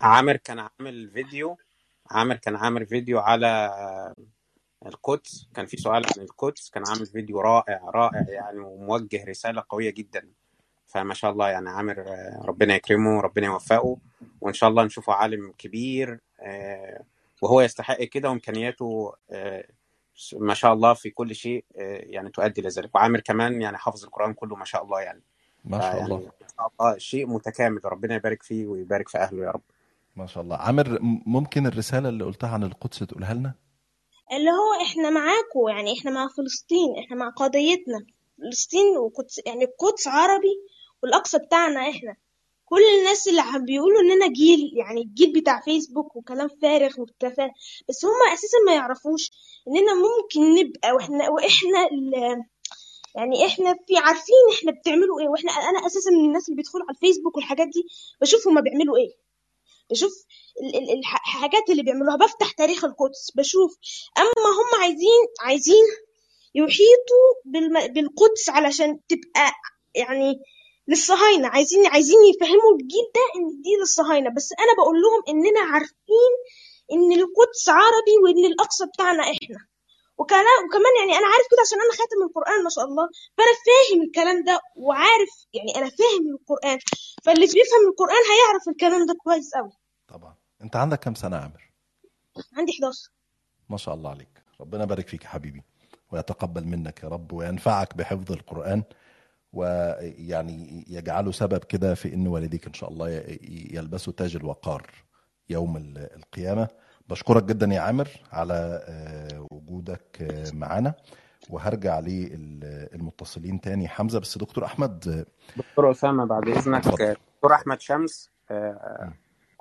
عامر كان عامل فيديو عامر كان عامل فيديو على القدس كان في سؤال عن القدس كان عامل فيديو رائع رائع يعني وموجه رسالة قوية جدا. فما شاء الله يعني عامر آه، ربنا يكرمه ربنا يوفقه وإن شاء الله نشوفه عالم كبير آه، وهو يستحق كده وإمكانياته آه، ما شاء الله في كل شيء يعني تؤدي لذلك وعامر كمان يعني حافظ القرآن كله ما شاء الله يعني. ما شاء الله. ما شاء الله شيء متكامل ربنا يبارك فيه ويبارك في أهله يا رب. ما شاء الله. عامر ممكن الرسالة اللي قلتها عن القدس تقولها لنا؟ اللي هو إحنا معاكم يعني إحنا مع فلسطين إحنا مع قضيتنا. فلسطين وقدس يعني القدس عربي والأقصى بتاعنا إحنا. كل الناس اللي عم بيقولوا إننا جيل يعني الجيل بتاع فيسبوك وكلام فارغ وتفاهة بس هم أساسا ما يعرفوش إننا ممكن نبقى وإحنا وإحنا يعني إحنا في عارفين إحنا بتعملوا إيه. وإحنا أنا أساسا من الناس اللي بيدخلوا على الفيسبوك والحاجات دي بشوف هما بيعملوا إيه. بشوف ال- ال- الح- الحاجات اللي بيعملوها بفتح تاريخ القدس بشوف أما هم عايزين عايزين يحيطوا بالقدس علشان تبقى يعني للصهاينة عايزين عايزين يفهموا الجيل ده إن دي للصهاينة. بس أنا بقول لهم إننا عارفين إن القدس عربي وإن الأقصى بتاعنا إحنا. وكمان يعني أنا عارف كده عشان أنا خاتم القرآن ما شاء الله فأنا فاهم الكلام ده وعارف يعني أنا فاهم القرآن. فاللي بيفهم القرآن هيعرف الكلام ده كويس قوي طبعا. أنت عندك كام سنة يا عامر؟ عندي 11 ما شاء الله عليك. ربنا يبارك فيك يا حبيبي ويتقبل منك يا رب وينفعك بحفظ القرآن ويعني يجعله سبب كده في إن والديك إن شاء الله يلبسوا تاج الوقار يوم ال- القيامة. بشكرك جدا يا عامر على آه، وجودك آه، معانا. وهرجع للمتصلين تاني. حمزة بس دكتور أحمد آه، دكتور أسامة بعد اتفضل. دكتور أحمد شمس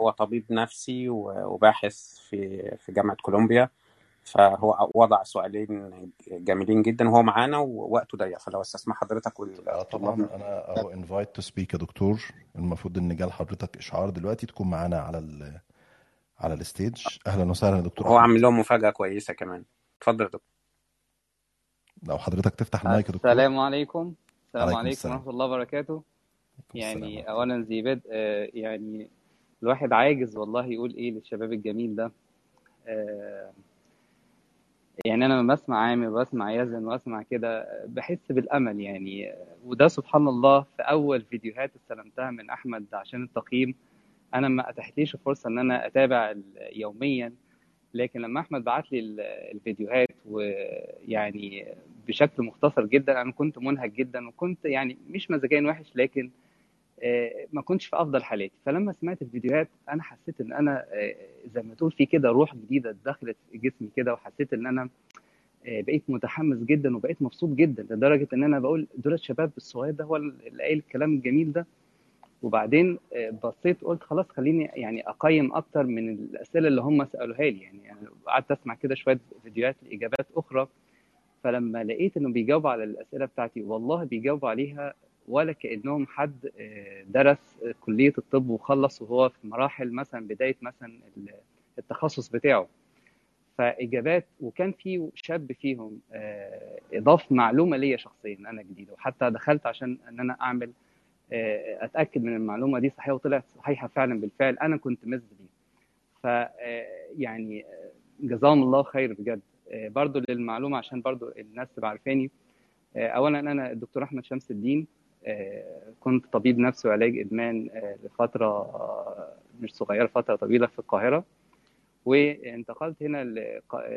هو طبيب نفسي وباحث في في جامعة كولومبيا. فهو وضع سؤالين جميلين جدا. وهو معانا ووقته ضيق فلو استسمح حضرتك وال- آه طبعا. أنا اهو invite to speak يا دكتور. المفروض إن جال حضرتك إشعار دلوقتي تكون معانا على ال على ال stage. أهلا وسهلا يا دكتور هو عامل لهم مفاجأة كويسة كمان. اتفضل يا دكتور. لو حضرتك تفتح المايك يا دكتور. السلام عليكم. السلام عليكم. ورحمة الله وبركاته. يعني أولا ذي بدء آه، يعني الواحد عاجز والله يقول إيه للشباب الجميل ده. آه، يعني أنا لما بسمع عامر وبسمع يزن وأسمع كده بحس بالأمل يعني. وده سبحان الله في أول فيديوهات استلمتها من أحمد عشان التقييم. أنا ما أتاحتليش الفرصة إن أنا أتابع ال- يوميا. لكن لما أحمد بعت لي ال- الفيديوهات ويعني بشكل مختصر جدا أنا كنت منهك جدا وكنت يعني مش مزاجيا وحش لكن ما كنتش في أفضل حالاتي. فلما سمعت الفيديوهات أنا حسيت إن أنا آه، زي ما تقول في كده روح جديدة دخلت جسمي كده وحسيت إن أنا آه، بقيت متحمس جدا وبقيت مبسوط جدا لدرجة إن أنا بقول دول الشباب الصغير ده هو اللي قايل الكلام الجميل ده. وبعدين آه، بصيت قلت خلاص خليني يعني أقيم أكتر من الأسئلة اللي هم سألوها لي. يعني أنا قعدت أسمع كده شوية فيديوهات لإجابات أخرى. فلما لقيت إنه بيجاوبوا على الأسئلة بتاعتي والله بيجاوبوا عليها ولا كأنهم حد آه، درس كلية الطب وخلص وهو في مراحل مثلا بداية مثلا التخصص بتاعه. فإجابات وكان في شاب فيهم آه، اضاف معلومة ليا شخصيا أنا جديده وحتى دخلت عشان إن أنا أعمل آه، أتأكد من المعلومة دي صحيحة وطلعت صحيحة فعلا بالفعل أنا كنت مز بيه. ف يعني جزاهم الله خير بجد. برضو للمعلومة عشان برضو الناس تبقى عارفاني. اولا أنا الدكتور أحمد شمس الدين كنت طبيب نفسي وعلاج إدمان آه، لفترة آه، مش صغيرة فترة طويلة في القاهرة. وانتقلت هنا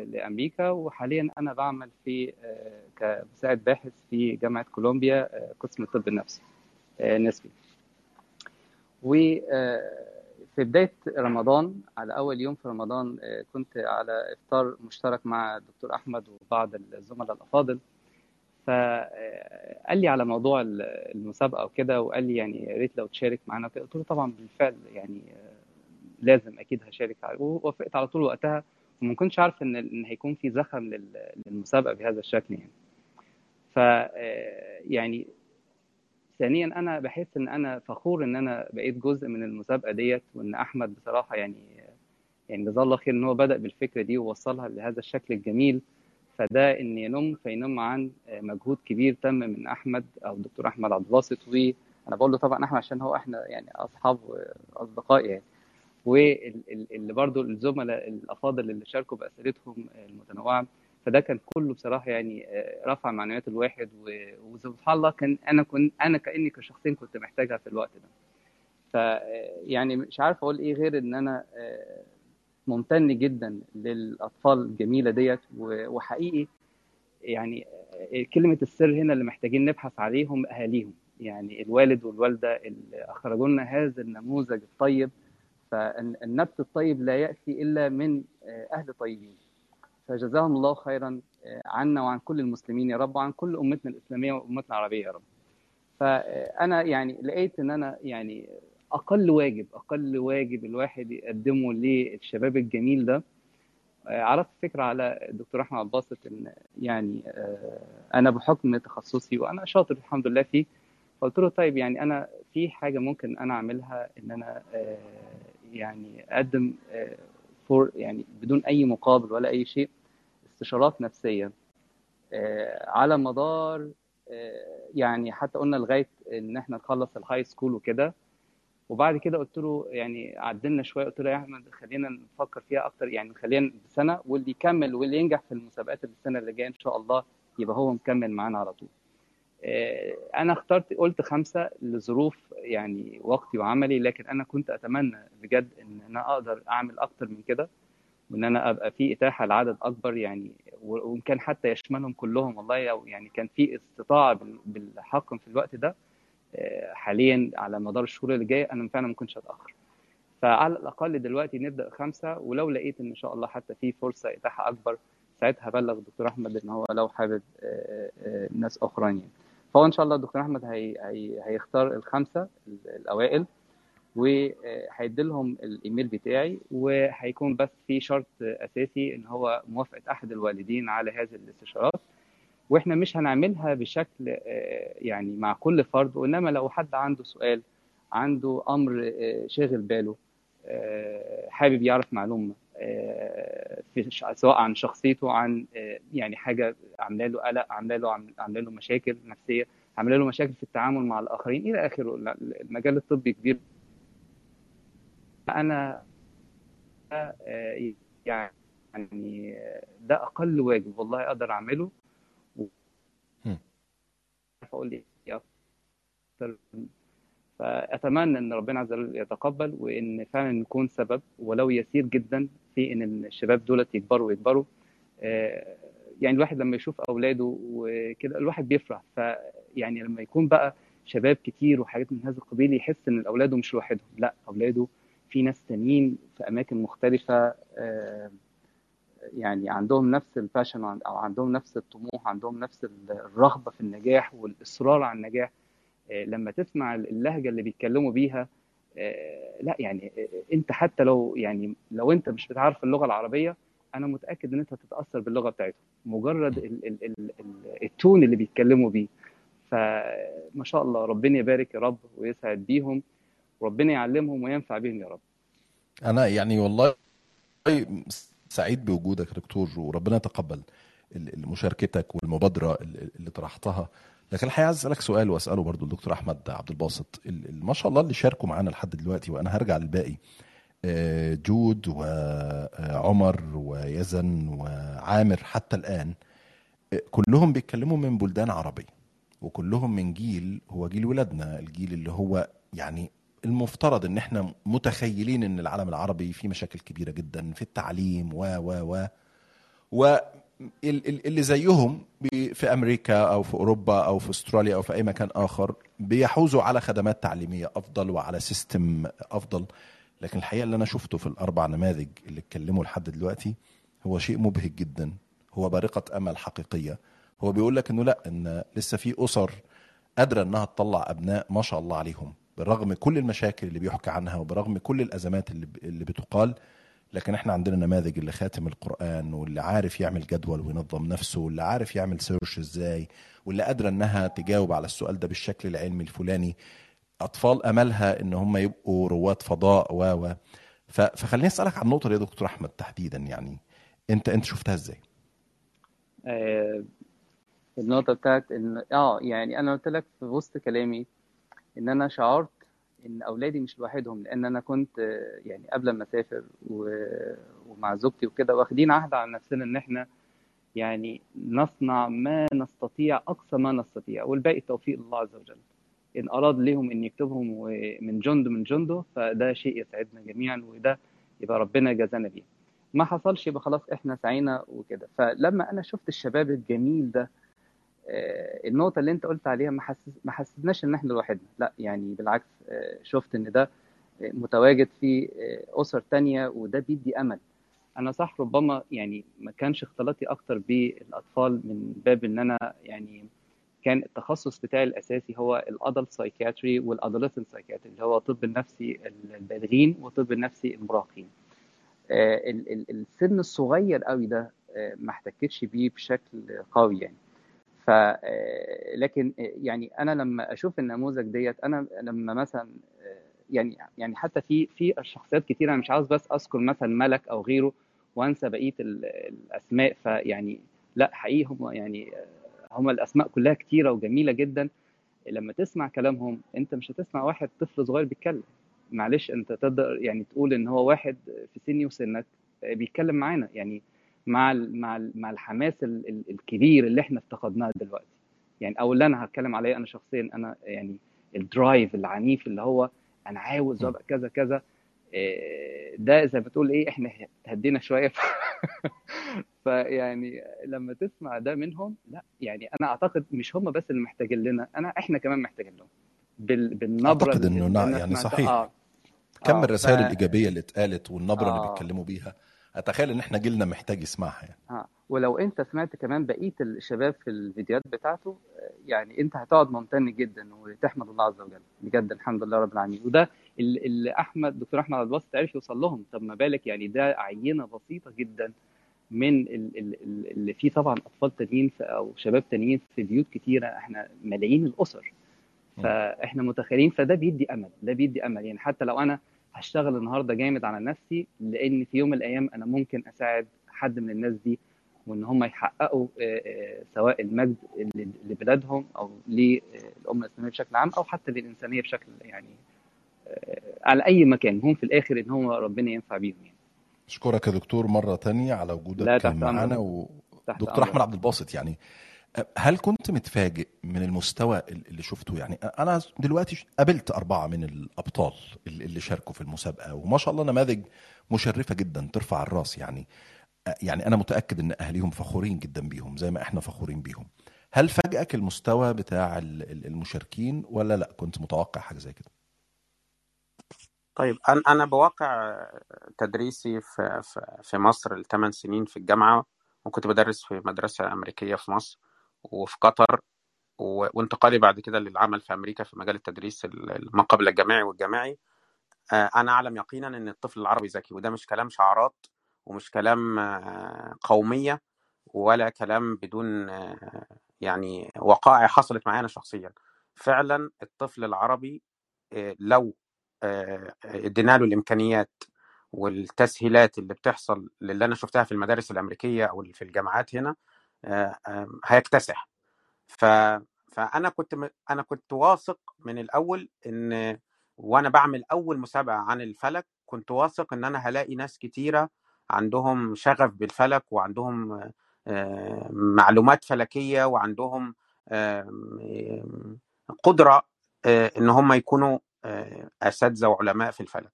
لأمريكا وحاليا أنا بعمل في آه، كمساعد باحث في جامعة كولومبيا آه، قسم الطب النفسي آه، نسبي. وفي بداية رمضان على أول يوم في رمضان آه، كنت على إفطار مشترك مع الدكتور أحمد وبعض الزملاء الأفاضل. فقال لي على موضوع ال- المسابقة وكده وقال لي يعني يا ريت لو تشارك معانا. قلت له طبعا بالفعل يعني آه، لازم أكيد هشارك ووافقت على طول وقتها. وما كنتش عارف إن إن هيكون في زخم لل- للمسابقة بهذا الشكل يعني. ف آه، يعني ثانيا أنا بحس إن أنا فخور إن أنا بقيت جزء من المسابقة ديت وإن أحمد بصراحة يعني يعني جزاه الله خير إن هو بدأ بالفكرة دي ووصلها لهذا الشكل الجميل. فده إن ينم فينم عن مجهود كبير تم من أحمد أو الدكتور أحمد عبد الباسط. وأنا بقول له طبعا أحمد عشان هو إحنا يعني أصحاب واصدقاء يعني. واللي برضو الزملاء الأفاضل اللي شاركوا بأسئلتهم المتنوعة. فده كان كله بصراحة يعني رفع معنويات الواحد. وسبحان الله كان أنا كنت أنا كأني كشخصين كنت محتاجها في الوقت ده. ف يعني مش عارف أقول إيه غير إن أنا آه، ممتن جدا للأطفال الجميلة ديت. وحقيقي يعني كلمة السر هنا اللي محتاجين نبحث عليهم أهاليهم. يعني الوالد والوالدة اللي أخرجوا لنا هذا النموذج الطيب فالنبت الطيب لا يأتي إلا من أهل طيبين. فجزاهم الله خيرا عنا وعن كل المسلمين يا رب وعن كل أمتنا الإسلامية وأمتنا العربية يا رب. فأنا يعني لقيت إن أنا يعني أقل واجب أقل واجب الواحد يقدمه للشباب الجميل ده. آه، عرضت فكرة على الدكتور أحمد عبد الباسط إن يعني آه، أنا بحكم تخصصي وأنا شاطر الحمد لله فيه فقلت له طيب يعني أنا في حاجة ممكن أنا أعملها إن أنا آه، يعني أقدم فور يعني بدون أي مقابل ولا أي شيء استشارات نفسية. على مدار يعني حتى قلنا لغاية إن إحنا نخلص ال high school وكده وبعد كده قلت له يعني عدلنا شوية قلت له يا احمد خلينا نفكر فيها أكتر يعني خلينا بسنه واللي يكمل واللي ينجح في المسابقات السنة اللي جاية إن شاء الله يبقى هو مكمل معانا على طول. آه، أنا اخترت قلت خمسة لظروف يعني وقتي وعملي لكن أنا كنت أتمنى بجد إن أنا أقدر أعمل أكتر من كده وإن أنا أبقى في إتاحة لعدد أكبر يعني وإن كان حتى يشملهم كلهم والله يعني كان في استطاعة بال- بالحق في الوقت ده حاليا على مدار الشهور اللي جاية أنا فعلا ما كنتش هتأخر. فعلى الأقل دلوقتي نبدأ خمسة ولو لقيت إن شاء الله حتى في فرصة اتاحه أكبر ساعتها هبلغ الدكتور أحمد إن هو لو حابب آه، آه، ناس أخرين يعني. فهو إن شاء الله الدكتور أحمد هي هي هيختار الخمسة الأوائل وهيدي لهم الإيميل بتاعي وهيكون بس في شرط أساسي إن هو موافقة أحد الوالدين على هذه الاستشارات. وإحنا مش هنعملها بشكل آه، يعني مع كل فرد. وإنما لو حد عنده سؤال عنده أمر آه، شاغل باله آه، حابب يعرف معلومة في سواء عن شخصيته عن يعني حاجة عاملة له قلق عاملة له عاملة له مشاكل نفسية عاملة له مشاكل في التعامل مع الآخرين إلى آخره. المجال الطبي كبير. أنا يعني ده أقل واجب والله أقدر أعمله. أقول إيه أكتر فأتمنى إن ربنا عز وجل يتقبل وإن فعلا نكون سبب ولو يسير جدا في إن الشباب دولت يكبروا ويكبروا. آه، يعني الواحد لما يشوف أولاده وكده الواحد بيفرح. فيعني لما يكون بقى شباب كتير وحاجات من هذا القبيل يحس إن أولاده مش لوحدهم. لأ أولاده في ناس تانيين في أماكن مختلفة. آه، يعني عندهم نفس الباشن أو عندهم نفس الطموح عندهم نفس الرغبة في النجاح والإصرار على النجاح آه، لما تسمع اللهجة اللي بيتكلموا بيها آه، لا يعني آه، أنت حتى لو يعني لو أنت مش بتعرف اللغة العربية أنا متأكد إن أنت هتتأثر باللغة بتاعتهم مجرد ال ال ال ال التون اللي بيتكلموا بيه. فما شاء الله ربنا يبارك يا رب ويسعد بيهم وربنا يعلمهم وينفع بهم يا رب. أنا يعني والله سعيد بوجودك يا دكتور وربنا يتقبل مشاركتك والمبادرة ال- اللي طرحتها. لكن الحقيقة عايز أسألك سؤال وأسأله برضو الدكتور أحمد عبد الباسط. ال- ال- ما شاء الله اللي شاركوا معانا لحد دلوقتي وأنا هرجع للباقي. آه، جود وعمر ويزن وعامر حتى الآن آه، كلهم بيتكلموا من بلدان عربية وكلهم من جيل هو جيل ولادنا الجيل اللي هو يعني المفترض إن إحنا متخيلين إن العالم العربي فيه مشاكل كبيرة جدا في التعليم و و و. واللي زيهم بي- في أمريكا أو في أوروبا أو في أستراليا أو في أي مكان آخر بيحوزوا على خدمات تعليمية أفضل وعلى system أفضل. لكن الحقيقة اللي أنا شفته في الأربع نماذج اللي اتكلموا لحد دلوقتي هو شيء مبهج جدا. هو بارقة أمل حقيقية. هو بيقول لك إنه لأ إن لسه في أسر قادرة إنها تطلع أبناء ما شاء الله عليهم. بالرغم كل المشاكل اللي بيحكى عنها وبرغم كل الأزمات اللي اللي بتقال لكن إحنا عندنا نماذج اللي خاتم القرآن واللي عارف يعمل جدول وينظم نفسه واللي عارف يعمل سيرش إزاي واللي قادرة إنها تجاوب على السؤال ده بالشكل العلمي الفلاني. أطفال أملها إن هم يبقوا رواد فضاء و و. فخليني أسألك عن النقطه دي يا دكتور أحمد تحديدا يعني. أنت أنت شفتها إزاي؟ آه، النقطة بتاعت إن آه يعني أنا قلت لك في وسط كلامي إن أنا شعرت إن أولادي مش لوحدهم لأن أنا كنت يعني قبل ما أسافر و- ومع زوجتي وكده واخدين عهد على نفسنا إن إحنا يعني نصنع ما نستطيع أقصى ما نستطيع والباقي توفيق الله عز وجل. إن أراد لهم إن يكتبهم من جند من جنده فده شيء يسعدنا جميعا وده يبقى ربنا جازانا بيه. ما حصلش يبقى خلاص إحنا سعينا وكده. فلما أنا شفت الشباب الجميل ده آه، النقطة اللي أنت قلت عليها ما ما حسسناش إن إحنا لوحدنا، لا يعني بالعكس آه، شفت إن ده متواجد في آه، أسر تانية وده بيدي أمل. أنا صح ربما يعني ما كانش اختلاطي أكتر بالأطفال من باب إن أنا يعني كان التخصص بتاعي الأساسي هو ال adult psychiatry وال adolescent psychiatry اللي هو طب النفسي البالغين وطب النفسي المراهقين. ال- ال- السن الصغير قوي ده ما احتكتش بيه بشكل قوي يعني. ف آه، لكن آه، يعني أنا لما أشوف النموذج ديت أنا لما مثلا آه، يعني يعني حتى في في شخصيات كتير أنا مش عاوز بس أذكر مثلا ملك أو غيره وأنسى بقية ال- الأسماء فيعني لا حقيقي هم يعني هم الأسماء كلها كتيرة وجميلة جدا. لما تسمع كلامهم أنت مش هتسمع واحد طفل صغير بيتكلم. معلش أنت تقدر يعني تقول إن هو واحد في سني وسنك بيتكلم معانا. يعني مع ال مع ال مع الحماس ال- ال- الكبير اللي إحنا افتقدناه دلوقتي. يعني أو اللي أنا هتكلم عليه أنا شخصيا أنا يعني الدرايف العنيف اللي هو أنا عاوز. أبقى كذا كذا إيه، ده زي ما تقول إيه؟ إحنا هدينا شوية. ف... فيعني لما تسمع ده منهم لا يعني أنا أعتقد مش هم بس اللي محتاجين لنا أنا إحنا كمان محتاجين لهم. بال... بالنبرة أعتقد اللي إنه اللي نعم يعني صحيح. آه. كم ف الرسائل الإيجابية اللي اتقالت والنبرة اللي آه. بيتكلموا بيها؟ أتخيل إن إحنا جيلنا محتاج يسمعها يعني. آه ولو أنت سمعت كمان بقية الشباب في الفيديوهات بتاعته يعني أنت هتقعد ممتن جدا وتحمد الله عز وجل. بجد الحمد لله رب العالمين. وده اللي أحمد دكتور أحمد عبد الباسط عرف يوصل لهم. طب ما بالك يعني ده عينة بسيطة جدا من ال- ال- ال- اللي فيه طبعا أطفال تانيين أو شباب تانيين في بيوت كتيرة. إحنا ملايين الأسر. فإحنا متخيلين فده بيدي أمل. ده بيدي أمل. يعني حتى لو أنا هشتغل النهارده جامد على نفسي لأن في يوم من الأيام أنا ممكن أساعد حد من الناس دي وإن هم يحققوا آه، آه، سواء المجد لبلادهم أو للأمة الإسلامية بشكل عام أو حتى للإنسانية بشكل يعني آه، على أي مكان هم في الآخر إن هو ربنا ينفع بيهم يعني. أشكرك يا دكتور مرة تانية على وجودك معانا تحت ودكتور أحمد عبد الباسط يعني هل كنت متفاجئ من المستوى اللي شفته؟ يعني أنا دلوقتي قابلت أربعة من الأبطال اللي شاركوا في المسابقة وما شاء الله نماذج مشرفة جدا ترفع الرأس يعني. يعني أنا متأكد إن أهاليهم فخورين جدا بيهم زي ما إحنا فخورين بيهم. هل فاجئك المستوى بتاع المشاركين ولا لأ؟ كنت متوقع حاجة زي كده. طيب أنا أنا بواقع تدريسي في في مصر الثمان سنين في الجامعة وكنت بدرس في مدرسة أمريكية في مصر. وفي قطر وانتقالي بعد كده للعمل في أمريكا في مجال التدريس ما قبل الجامعي والجامعي. آه، أنا أعلم يقينا إن الطفل العربي ذكي وده مش كلام شعارات ومش كلام آه، قومية ولا كلام بدون آه، يعني وقائع حصلت معايا أنا شخصيا. فعلا الطفل العربي لو ادينا له الإمكانيات والتسهيلات اللي بتحصل اللي أنا شفتها في المدارس الأمريكية أو في الجامعات هنا هيكتسح. ف فأنا كنت م- أنا كنت واثق من الأول إن وأنا بعمل أول مسابقة عن الفلك كنت واثق إن أنا هلاقي ناس كتيرة عندهم شغف بالفلك وعندهم آه، معلومات فلكية وعندهم قدرة آه، إن هم يكونوا آه، أساتذة وعلماء في الفلك.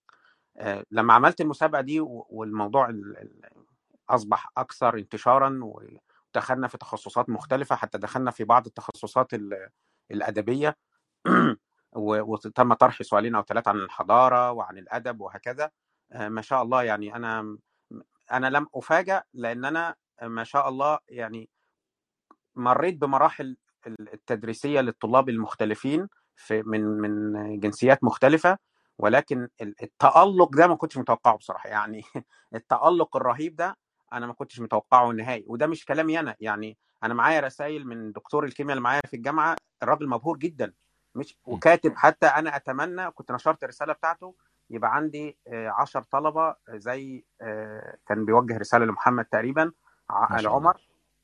آه، لما عملت المسابقة دي والموضوع ال- ال- أصبح أكثر انتشارا ودخلنا في تخصصات مختلفة حتى دخلنا في بعض التخصصات ال- الأدبية. وتم طرح سؤالين أو ثلاثة عن الحضارة وعن الأدب وهكذا. آه، ما شاء الله يعني أنا أنا لم أفاجأ لأن أنا ما شاء الله يعني مريت بمراحل التدريسية للطلاب المختلفين في من من جنسيات مختلفة. ولكن ال- التألق ده ما كنتش متوقعه بصراحة. يعني التألق الرهيب ده أنا ما كنتش متوقعه نهائي وده مش كلامي أنا يعني أنا معايا رسائل من دكتور الكيمياء اللي معايا في الجامعة الراجل مبهور جدا مش وكاتب حتى أنا أتمنى كنت نشرت الرساله بتاعته يبقى عندي آه، عشر طلبة زي آه، كان بيوجه رسالة لمحمد تقريبا العمر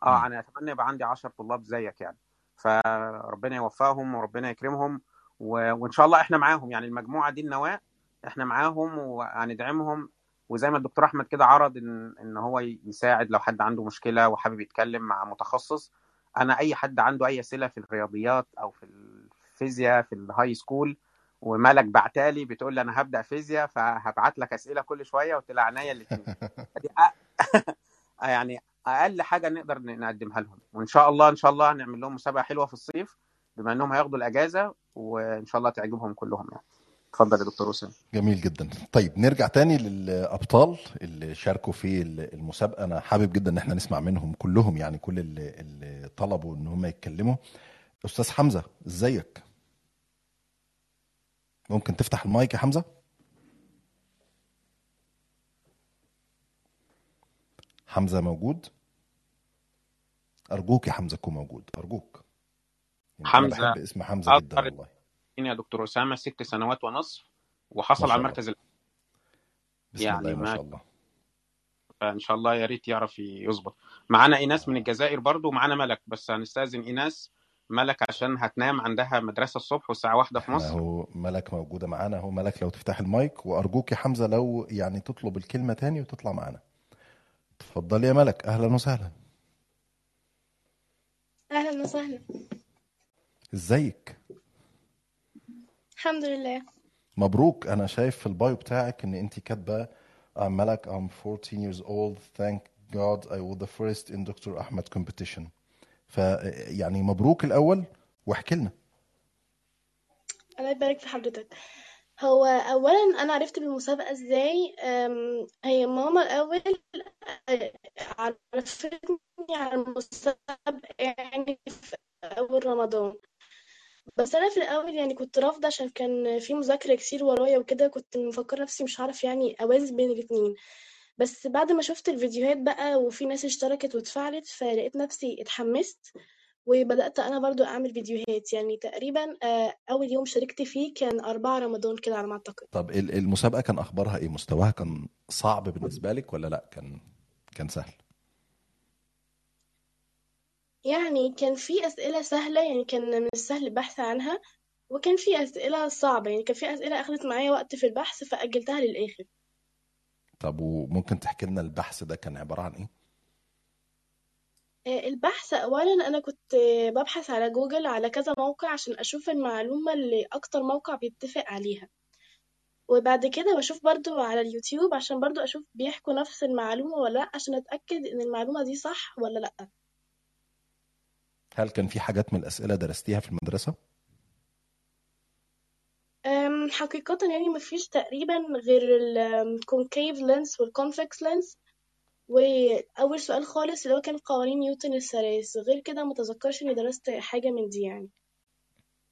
آه مم. أنا أتمنى يبقى عندي 10 طلاب زيك يعني فربنا يوفقهم وربنا يكرمهم. وإن شاء الله إحنا معاهم يعني المجموعة دي النواة إحنا معاهم وهندعمهم وزي ما الدكتور أحمد كده عرض إن إن هو يساعد لو حد عنده مشكلة وحابب يتكلم مع متخصص. أنا أي حد عنده أي أسئلة في الرياضيات أو في الفيزياء في ال high school وملك بعتالي بتقول لي أنا هبدأ فيزياء فهبعت لك أسئلة كل شوية وقلت لها عينيا الاثنين يعني أقل حاجة نقدر نقدمها لهم. وإن شاء الله إن شاء الله هنعمل لهم مسابقة حلوة في الصيف بما إنهم هياخدوا الأجازة وإن شاء الله تعجبهم كلهم يعني. اتفضل يا دكتور وسام. جميل جدا. طيب نرجع تاني للأبطال اللي شاركوا في المسابقة. أنا حابب جدا إن إحنا نسمع منهم كلهم يعني كل اللي, طلبوا إن هم يتكلموا. أستاذ حمزة إزيك؟ ممكن تفتح المايك يا حمزة؟ حمزة موجود؟ أرجوك يا حمزة تكون موجود. أرجوك. يعني حمزة. بحب اسم حمزة جدا والله. يا دكتور أسامة ست سنوات ونصف وحصل على الله. المركز الأول. بسم الله يعني ما شاء الله. فإن شاء الله يا ريت يعرف يظبط. معانا إيناس من الجزائر برضو ومعانا ملك بس هنستأذن إيناس ملك عشان هتنام عندها مدرسة الصبح والساعة واحدة في مصر. هو ملك موجودة معانا هو ملك لو تفتح المايك وأرجوك يا حمزة لو يعني تطلب الكلمة تاني وتطلع معانا. اتفضلي يا ملك. أهلا وسهلا. أهلا وسهلا. إزيك؟ الحمد لله. مبروك. أنا شايف في البايو بتاعك إن أنت كاتبة I'm ملك I'm 14 years old. Thank God I was the first in Dr. أحمد competition. ف يعني مبروك الأول واحكي لنا. الله يبارك في حضرتك. هو أولا أنا عرفت بالمسابقة إزاي؟ هي ماما الأول أه، عرفتني على المسابقة يعني في أول رمضان. بس أنا في الأول يعني كنت رافضة عشان كان في مذاكرة كتير ورايا وكده كنت مفكرة نفسي مش هعرف يعني أوازن بين الاتنين. بس بعد ما شفت الفيديوهات بقى وفي ناس اشتركت واتفاعلت فلقيت نفسي اتحمست وبدأت أنا برضو أعمل فيديوهات. يعني تقريبا آه، أول يوم شاركت فيه كان أربعة رمضان كده على ما أعتقد. طب ال- المسابقة كان أخبارها إيه؟ مستواها كان صعب بالنسبة لك ولا لأ؟ كان كان سهل. يعني كان في أسئلة سهلة يعني كان من السهل البحث عنها وكان في أسئلة صعبة يعني كان في أسئلة أخدت معايا وقت في البحث فأجلتها للآخر. طب وممكن تحكي لنا البحث ده كان عبارة عن إيه؟ آه، البحث أولا أنا كنت ببحث على جوجل على كذا موقع عشان أشوف المعلومة اللي أكتر موقع بيتفق عليها. وبعد كده بشوف برضو على اليوتيوب عشان برضو أشوف بيحكوا نفس المعلومة ولا لأ عشان أتأكد إن المعلومة دي صح ولا لأ. هل كان في حاجات من الأسئلة درستيها في المدرسة؟ أم، حقيقة يعني مفيش تقريبا غير ال concave lens وال convex lens وأول سؤال خالص اللي هو كان قوانين نيوتن الثلاث. غير كده متذكرش إني درست حاجة من دي يعني.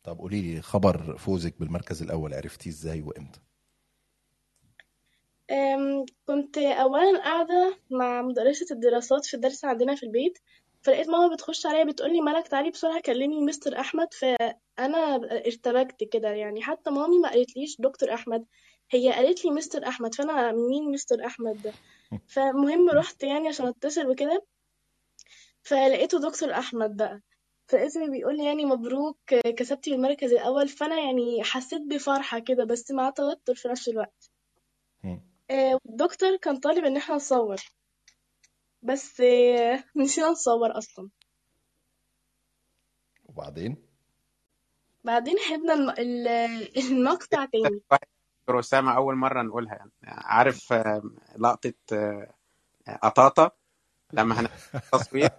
طب قولي لي خبر فوزك بالمركز الأول عرفتيه إزاي وإمتى؟ أم، كنت أولا قاعدة مع مدرسة الدراسات في الدرس عندنا في البيت. فلقيت ماما بتخش عليا بتقولي ملك تعالي بسرعة كلمي مستر أحمد فأنا ارتبكت كده يعني. حتى مامي ما قالتليش دكتور أحمد هي قالت لي مستر أحمد فأنا مين مستر أحمد ده؟ فمهم رحت يعني عشان أتصل وكده فلقيته دكتور أحمد بقى. فاسمي بيقول لي يعني مبروك كسبتي المركز الأول. فأنا يعني حسيت بفرحة كده بس مع توتر في نفس الوقت. آه، والدكتور كان طالب إن إحنا نصور. بس آه، نسينا نصور أصلا. وبعدين؟ بعدين حبنا الم- ال- المقطع تاني. دكتور أسامة أول مرة نقولها. يعني عارف آه، لقطة آه، قطاطة لما هنعمل تصوير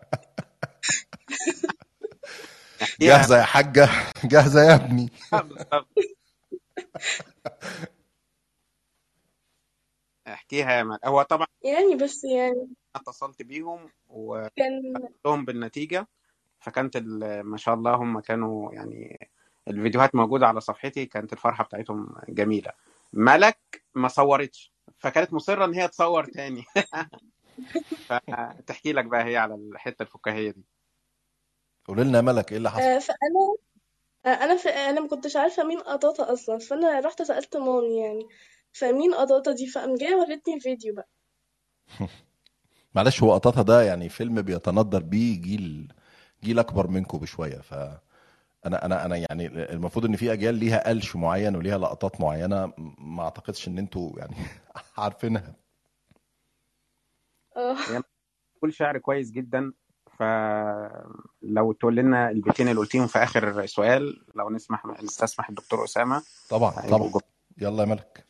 احكيها جاهزة يا حاجة؟ جاهزة يا ابني. بالظبط. احكيها يا مال هو طبعا يعني بس يعني اتصلت بيهم وقلت كان لهم بالنتيجة فكانت ال- ما شاء الله هم كانوا يعني الفيديوهات موجودة على صفحتي كانت الفرحة بتاعتهم جميلة. ملك ما صورتش فكانت مصرة إن هي تصور تاني. فتحكي لك بقى هي على الحتة الفكاهية دي. قول لنا ملك إيه اللي حصل؟ آه، فأنا آه، أنا في أنا ما كنتش عارفة مين قطاطة أصلا فأنا رحت سألت مامي يعني فمين قطاطة دي؟ فقام جاية ورتني الفيديو بقى. معلش هو قطاطا ده يعني فيلم بيتندر بيه جيل جيل أكبر منكم بشوية. ف أنا أنا أنا يعني المفروض إن في أجيال ليها قلش معين وليها لقطات معينة ما أعتقدش إن أنتوا يعني عارفينها. آه. هي كل شعر كويس جدا. فلو تقول لنا البيتين اللي قلتيهم في آخر سؤال لو نسمح نستسمح الدكتور أسامة. طبعا طبعا. يلا يا ملك.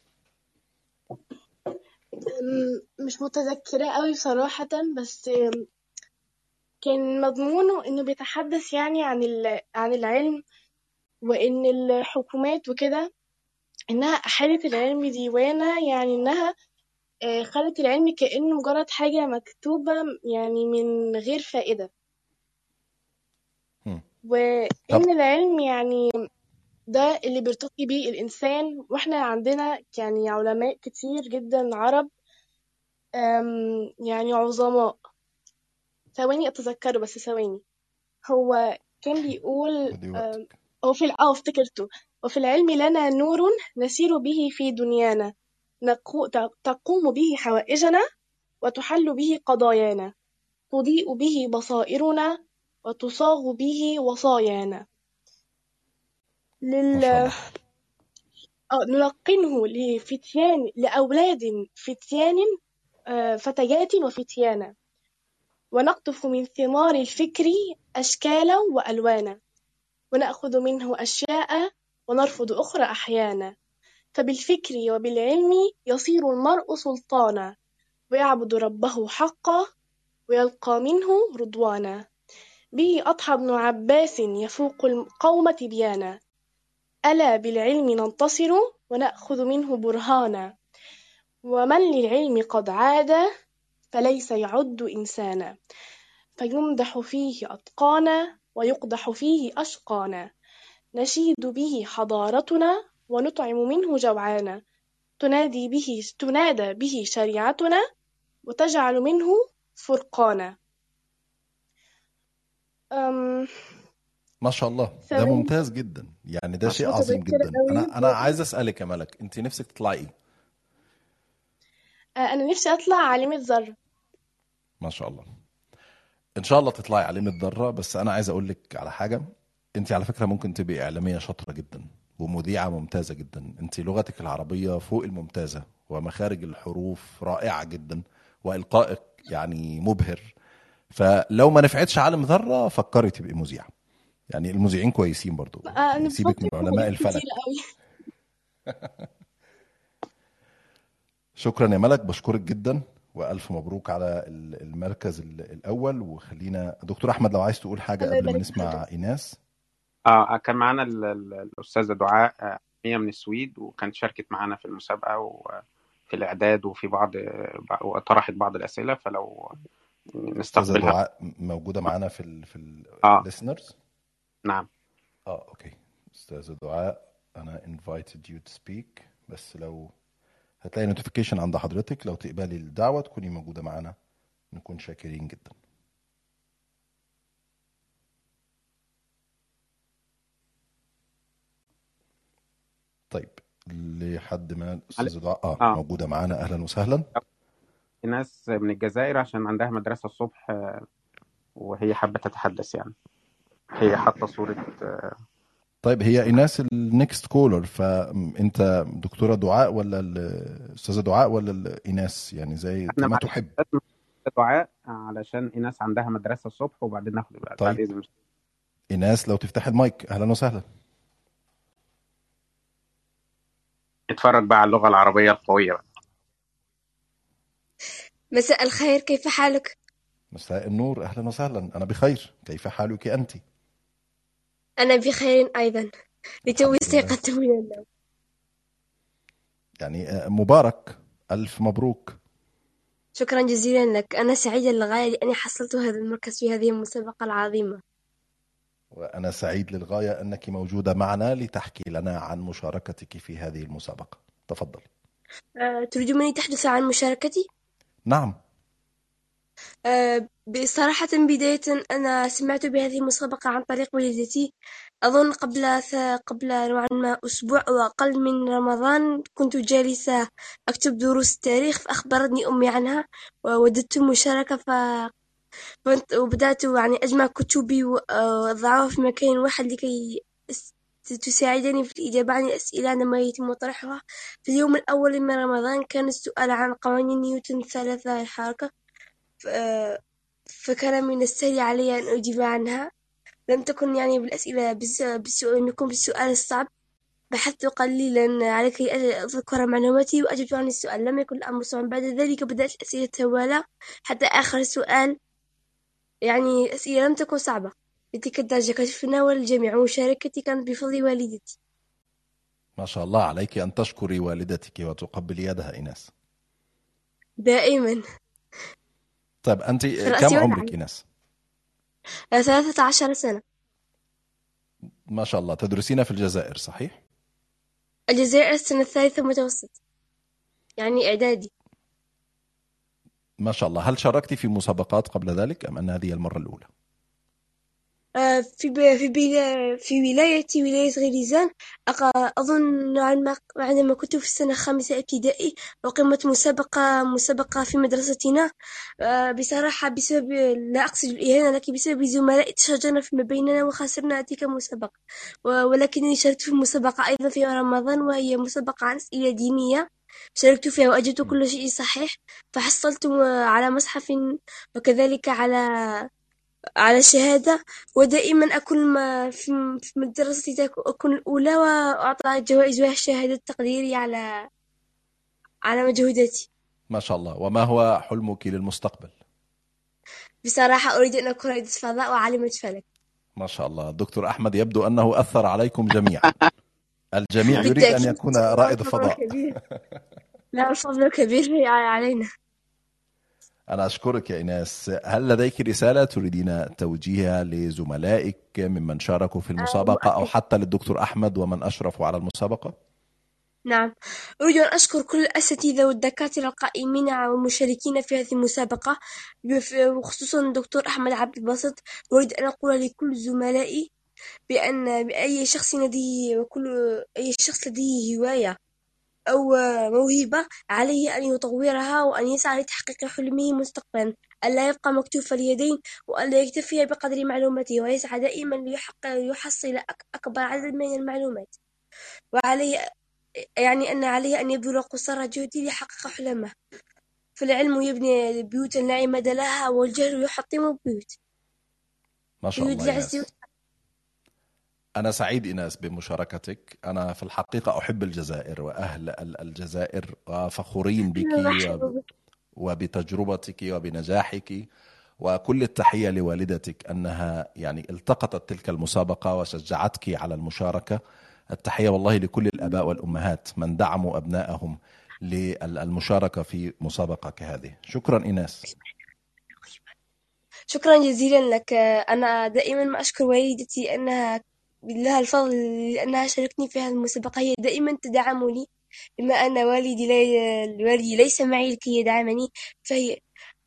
مش متذكرة قوي صراحة بس كان مضمونه إنه بيتحدث يعني عن ال- عن العلم وإن الحكومات وكده إنها أحالت العلم ديوانة يعني إنها آه، خلت العلم كأنه مجرد حاجة مكتوبة يعني من غير فائدة. وإن العلم يعني ده اللي بيرتقي بيه الإنسان. وإحنا عندنا يعني علماء كتير جدا عرب أم، يعني عظماء. ثواني أتذكره بس ثواني. هو كان بيقول خدي أم، وقتك أو في أه افتكرته. وفي العلم لنا نور نسير به في دنيانا. نقو- ت- تقوم به حوائجنا وتحل به قضايانا. تضيء به بصائرنا وتصاغ به وصايانا. لل... آه، نلقنه لفتيان لأولاد فتيان آه، فتيات وفتيانا ونقطف من ثمار الفكر أشكالا وألوانا. ونأخذ منه أشياء ونرفض أخرى أحيانا. فبالفكر وبالعلم يصير المرء سلطانا. ويعبد ربه حقا ويلقى منه رضوانا. به أضحى ابن عباس يفوق القوم تبيانا. ألا بالعلم ننتصر ونأخذ منه برهانا. ومن للعلم قد عاد فليس يعد إنسانا. فيمدح فيه أتقانا ويقدح فيه أشقانا. نشيد به حضارتنا ونطعم منه جوعانا. تنادي به تنادى به شريعتنا وتجعل منه فرقانا. ما شاء الله. ده ممتاز جدا. يعني ده شيء عظيم جدا. أنا أنا عايز أسألك يا ملك أنت نفسك تطلعي إيه؟ آه، أنا نفسي أطلع عالمة ذرة ما شاء الله. إن شاء الله تطلعي عليمة ذرة بس أنا عايز أقول لك على حاجة. أنت على فكرة ممكن تبقي إعلامية شاطرة جدا ومذيعة ممتازة جدا. أنت لغتك العربية فوق الممتازة ومخارج الحروف رائعة جدا وإلقائك يعني مبهر. فلو ما نفعتش عالم ذرة فكري تبقي مذيعة. يعني المذيعين كويسين برضو. آه، يعني سيبك من علماء الفلك. شكرا يا ملك بشكرك جدا وألف مبروك على ال- المركز ال- الأول. وخلينا دكتور أحمد لو عايز تقول حاجة قبل ما نسمع إيناس. آه كان معانا ال- ال- الأستاذة دعاء آه، هي من السويد وكانت شاركت معانا في المسابقة وفي الإعداد وفي بعض وطرحت بعض الأسئلة. فلو أستاذة نستقبلها. دعاء موجودة معانا في ال في آه. ال listeners نعم. آه okay. استاذه دعاء أنا invited you to speak. بس لو هتلاقي نوتيفيكيشن عند حضرتك لو تقبلي الدعوة تكوني موجودة معانا. نكون شاكرين جدا. طيب لحد ما. الاستاذه دعاء آه آه. موجودة معانا. أهلا وسهلا. في ناس من الجزائر عشان عندها مدرسة الصبح آه، وهي حابة تتحدث يعني. هي حاطة صورة آه، طيب هي إيناس ال next caller فانت دكتورة دعاء ولا الاستاذه دعاء ولا ال- إيناس؟ يعني زي معلش تحب. دعاء علشان إيناس عندها مدرسة الصبح وبعدين ناخد بعد طيب. إذن. إيناس لو تفتح المايك أهلا وسهلا. اتفرج بقى على اللغة العربية القوية بقى. مساء الخير كيف حالك؟ مساء النور أهلا وسهلا. أنا بخير. كيف حالك أنت؟ أنا بخير أيضا. لتوي. استيقظت من النوم يعني آه، مبارك. ألف مبروك. شكرا جزيلا لك. أنا سعيدة للغاية لأني حصلت هذا المركز في هذه المسابقة العظيمة. وأنا سعيد للغاية أنك موجودة معنا لتحكي لنا عن مشاركتك في هذه المسابقة. تفضلي أه، تريد مني تحدث عن مشاركتي؟ نعم. بصراحة بداية أنا سمعت بهذه المسابقة عن طريق والدتي. أظن قبل قبل نوعا ما أسبوع أو أقل من رمضان كنت جالسة أكتب دروس التاريخ فأخبرتني أمي عنها ووددت المشاركة ف وبدأت يعني أجمع كتبي وأضعها في مكان واحد لكي تساعدني في الإجابة عن الأسئلة عندما يتم طرحها. في اليوم الأول من رمضان كان السؤال عن قوانين نيوتن الثلاثة الحركة. فكان من السهل علي أن أجيب عنها. لم تكن يعني بالأسئلة بالس- بالسؤال لم يكن بالسؤال الصعب. بحثت قليلا على كي أذكر معلوماتي وأجبت عن السؤال. لم يكن الأمر صعبا. بعد ذلك بدأت الأسئلة تتوالى حتى آخر سؤال. يعني أسئلة لم تكن صعبة. لتلك الدرجة كانت في تناول الجميع ومشاركتي كانت بفضل والدتي. ما شاء الله عليك أن تشكري والدتك وتقبلي يدها ايناس دائما. طيب أنت رأسي كم عمرك؟ ايناس ثلاثة عشر سنة. ما شاء الله تدرسين في الجزائر صحيح؟ الجزائر السنة الثالثة متوسط يعني إعدادي. ما شاء الله هل شاركتي في مسابقات قبل ذلك أم أن هذه المرة الأولى؟ آه، في ب- في بلا- في ولايتي ولاية غليزان أظن نوعا ما عندما كنت في السنة الخامسة ابتدائي أقيمت مسابقة مسابقة في مدرستنا. آه، بصراحة بسبب لا أقصد الإهانة لكن بسبب زملاء تشاجرنا فيما بيننا وخسرنا تلك المسابقة. ولكنني شاركت في مسابقة أيضا في رمضان وهي مسابقة عن أسئلة دينية. شاركت فيها وأجبت كل شيء صحيح. فحصلت على مصحف وكذلك على على شهادة ودائما أكون ما في مدرستي أكون الأولى وأعطى جوائز والشهادة تقديري على على مجهوداتي. ما شاء الله. وما هو حلمك للمستقبل؟ بصراحة أريد أن أكون رائدة فضاء وعالمة فلك. ما شاء الله. دكتور أحمد يبدو أنه أثر عليكم جميعا. الجميع يريد بالتأكيد. يكون رائد فضاء. لا الفضل كبير علينا. أنا أشكرك يا إيناس هل لديك رسالة تريدين توجيهها لزملائك ممن شاركوا في المسابقة أو حتى للدكتور أحمد ومن أشرفوا على المسابقة؟ نعم. أريد أن أشكر كل الأساتذة والدكاترة القائمين والمشاركين في هذه المسابقة وخصوصا الدكتور أحمد عبد الباسط. أريد أن أقول لكل زملائي بأن بأي شخص لديه وكل أي شخص لديه هواية أو موهبة عليه أن يطورها وأن يسعى لتحقيق حلمه مستقبلا ألا يبقى مكتوف اليدين وألا يكتفي بقدر معلوماته ويسعى دائما ليحصل أك- أكبر عدد من المعلومات. وعليه يعني أن عليه أن يبذل قصارى جهده ليحقق حلمه. فالعلم يبني بيوتا لا عماد لها والجهل يحطم البيوت. ما شاء الله أنا سعيد إيناس بمشاركتك. أنا في الحقيقة أحب الجزائر وأهل ال- الجزائر وفخورين بك وبتجربتك وبنجاحك. وكل التحية لوالدتك أنها يعني التقطت تلك المسابقة وشجعتك على المشاركة. التحية والله لكل الآباء والأمهات من دعموا أبنائهم للمشاركة في مسابقة كهذه شكرا إيناس شكرا جزيلا لك. أنا دائما ما أشكر والدتي أنها لها الفضل لأنها شاركتني في هذه المسابقة. هي دائما تدعمني بما أن والدي لي... والدي ليس معي لكي يدعمني فهي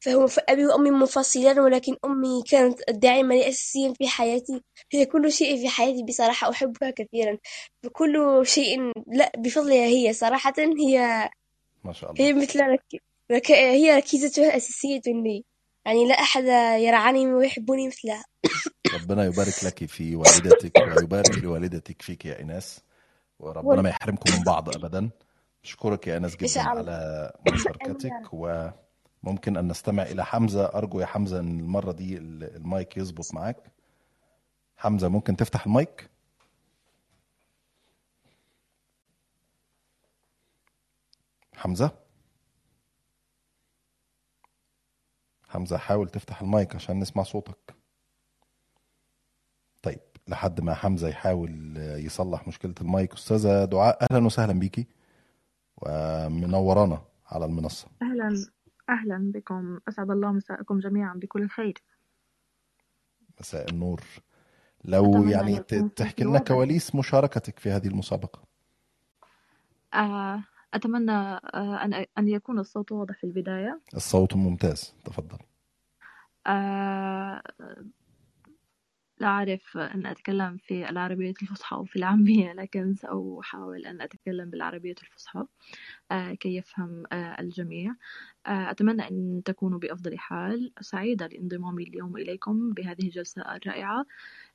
فهو أبي وأمي منفصلان ولكن أمي كانت الداعمة الأساسيا في حياتي. هي كل شيء في حياتي بصراحة أحبها كثيرا. فكل شيء لا بفضلها هي صراحة هي ما شاء الله. هي مثل. هي ركيزتها الأساسية لي. يعني لا أحد يرعاني ويحبني مثلها. ربنا يبارك لك في والدتك ويبارك لوالدتك فيك يا ايناس وربنا ما يحرمكم من بعض ابدا. أشكرك يا ايناس جدا على مشاركتك وممكن أن نستمع إلى حمزة. أرجو يا حمزة إن المرة دي ال- المايك يظبط معاك. حمزة ممكن تفتح المايك؟ حمزة؟ حمزة حاول تفتح المايك عشان نسمع صوتك. طيب لحد ما حمزة يحاول يصلح مشكلة المايك. أستاذة دعاء أهلا وسهلا بيكي. ومنورانا على المنصة. أهلا أهلا بكم. أسعد الله مساءكم جميعا بكل خير. مساء النور. لو يعني تحكي لنا كواليس مشاركتك في هذه المسابقة. آه، أتمنى آه، أن أن يكون الصوت واضح في البداية. الصوت ممتاز. تفضل. آه، لا أعرف أن أتكلم في العربية الفصحى أو في العامية لكن سأحاول أن أتكلم بالعربية الفصحى آه، كي يفهم الجميع. أتمنى أن تكونوا بأفضل حال. سعيدة لانضمامي اليوم إليكم بهذه الجلسة الرائعة.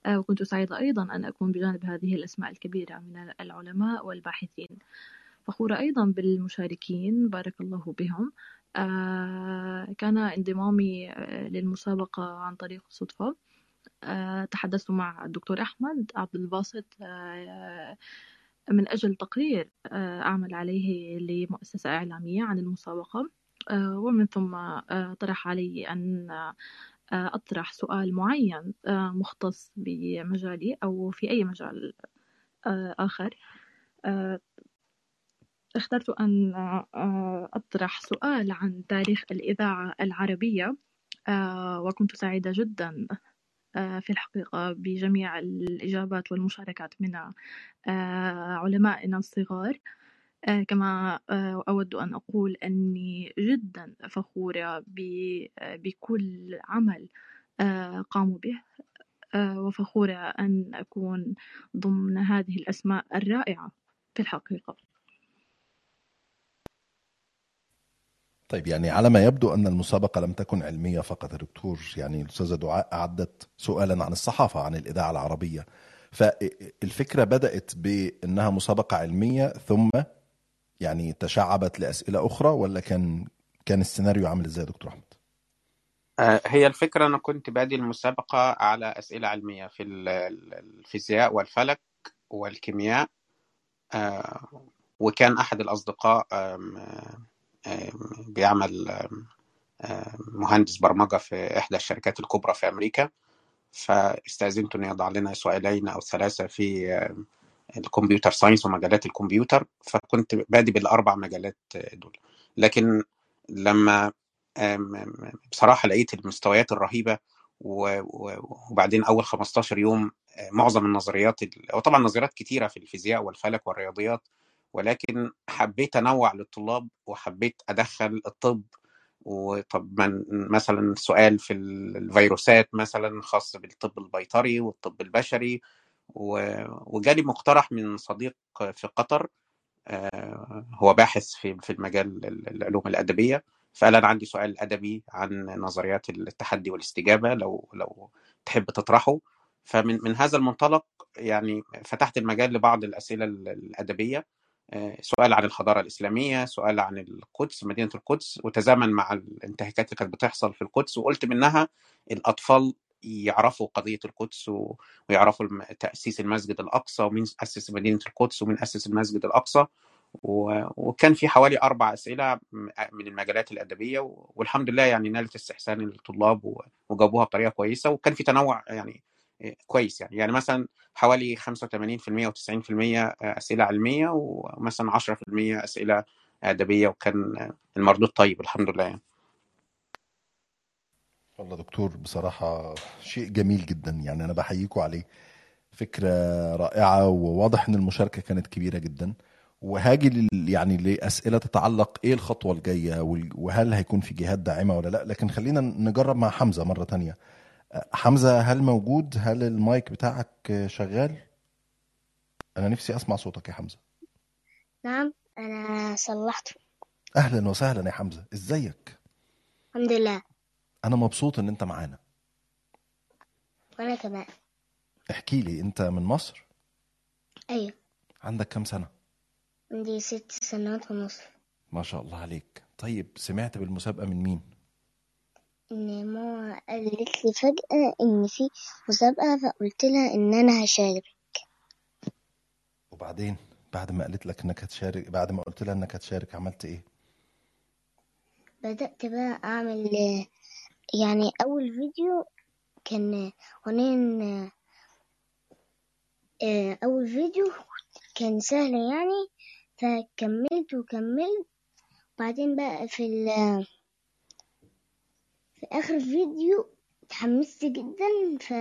وكنت سعيدة أيضا أن أكون بجانب هذه الأسماء الكبيرة من العلماء والباحثين. فخورة أيضا بالمشاركين بارك الله بهم. آه، كان انضمامي آه، للمسابقة عن طريق الصدفة آه، تحدثت مع الدكتور أحمد عبد الباسط. من أجل تقرير أعمل عليه لمؤسسة إعلامية عن المسابقة. ومن ثم طرح علي أن أطرح سؤال معين مختص بمجالي أو في أي مجال آخر. اخترت أن آه، أطرح سؤال عن تاريخ الإذاعة العربية. آه، وكنت سعيدة جدا آه، في الحقيقة بجميع الإجابات والمشاركات من علمائنا الصغار. كما أود أن أقول أني جدا فخورة بكل عمل قاموا به. وفخورة أن أكون ضمن هذه الأسماء الرائعة في الحقيقة. طيب يعني على ما يبدو أن المسابقة لم تكن علمية فقط يا دكتور يعني الأستاذة دعاء أعدت سؤالا عن الصحافة عن الإذاعة العربية. فالفكرة بدأت بأنها مسابقة علمية ثم يعني تشعبت لأسئلة أخرى ولا كان كان السيناريو عامل إزاي يا دكتور أحمد؟ آه، هي الفكرة أنا كنت بادي المسابقة على أسئلة علمية في ال- ال- الفيزياء والفلك والكيمياء آه، وكان آم، آم، بيعمل مهندس برمجة في إحدى الشركات الكبرى في أمريكا. فاستأذنته أن يضع لنا سؤالين أو ثلاثة في ال computer science ومجالات الكمبيوتر. فكنت بادي بالأربع مجالات دول. لكن لما بصراحة لقيت المستويات و- وبعدين أول 15 يوم آه، معظم النظريات ال- وطبعا نظريات كتيرة في الفيزياء والفلك والرياضيات ولكن حبيت أنوع للطلاب وحبيت أدخل الطب. وطب من مثلا سؤال في الفيروسات مثلا خاص بالطب البيطري والطب البشري. وجالي مقترح من صديق في قطر آه، هو باحث في في المجال العلوم الأدبية. فقال أنا عندي سؤال أدبي عن نظريات التحدي والاستجابة لو لو تحب تطرحه. فمن من هذا المنطلق يعني فتحت المجال لبعض الأسئلة الأدبية. آه، سؤال عن الحضارة الإسلامية سؤال عن القدس مدينة القدس وتزامن مع الانتهاكات اللي كانت بتحصل في القدس وقلت منها الأطفال يعرفوا قضية القدس ويعرفوا تأسيس المسجد الأقصى ومين أسس مدينة القدس ومين أسس المسجد الأقصى وكان في حوالي أربع أسئلة من المجالات الأدبية والحمد لله يعني نالت استحسان الطلاب وجاوبوها بطريقة كويسة وكان في تنوع يعني كويس يعني. يعني مثلا حوالي 85% و90% أسئلة علمية ومثلا 10% أسئلة أدبية وكان المردود طيب الحمد لله يعني. والله دكتور بصراحة شيء جميل جدا يعني أنا بحييكوا عليه. فكرة رائعة وواضح إن المشاركة كانت كبيرة جدا. وهاجي يعني لأسئلة تتعلق الخطوة الجاية وال- وهل هيكون في جهات داعمة ولا لأ؟ لكن خلينا نجرب مع حمزة مرة تانية. حمزة هل موجود؟ هل المايك بتاعك شغال؟ أنا نفسي أسمع صوتك يا حمزة. نعم أنا صلحت. أهلا وسهلا يا حمزة. إزيك؟ الحمد لله. أنا مبسوط إن أنت معانا. وأنا كمان. احكي لي أنت من مصر؟ أيوه. عندك كام سنة؟ عندي ست سنوات ونص ما شاء الله عليك. طيب سمعت بالمسابقة من مين؟ ماما قالت لي فجأة إن في مسابقة فقلت لها إن أنا هشارك وبعدين؟ بعد ما قالت لك إنك هتشارك بعد ما قلت لها إنك هتشارك عملت إيه؟ بدأت بقى أعمل آه، يعني أول فيديو كان هنين آه، أول فيديو كان سهل يعني فكملت وكملت. بعدين بقى في ال في آخر فيديو اتحمست جدا ف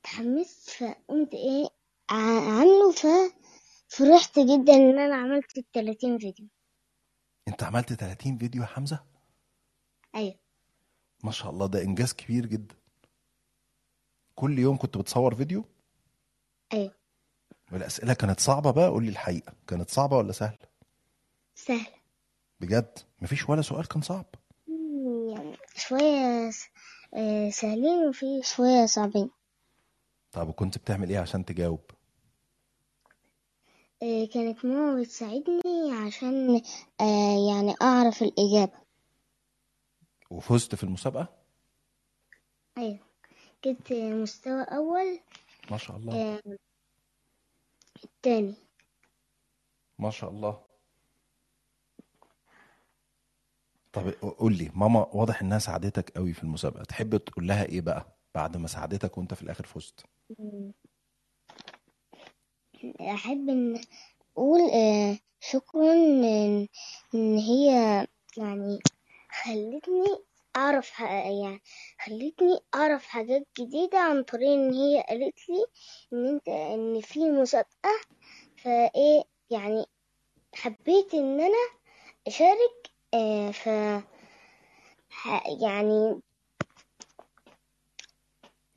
اتحمست فقمت إيه ع- عامله ففرحت جدا إن أنا عملت التلاتين فيديو. أنت عملت 30 فيديو يا حمزة؟ أيوه. ما شاء الله ده إنجاز كبير جدا. كل يوم كنت بتصور فيديو؟ أيوه. والأسئلة كانت صعبة بقى؟ قول لي الحقيقة. كانت صعبة ولا سهلة؟ سهل بجد؟ مفيش ولا سؤال كان صعب. شوية آه، سهلين وفي شوية صعبين. طب وكنت بتعمل إيه عشان تجاوب؟ آه، كانت ماما بتساعدني عشان آه، يعني أعرف الإجابة. وفزت في المسابقة؟ أيوة. جبت مستوى أول. ما شاء الله. آه، التاني ما شاء الله. طب قول لي ماما واضح إنها ساعدتك قوي في المسابقة تحب تقول لها إيه بقى بعد ما ساعدتك وأنت في الآخر فزت؟ أحب إن أقول آه، شكرا إن هي يعني خلتني أعرف ح- يعني خلتني أعرف حاجات جديدة عن طريق إن هي قالت لي إن أنت إن في مسابقة فإيه يعني حبيت إن أنا أشارك آه، ف ح- يعني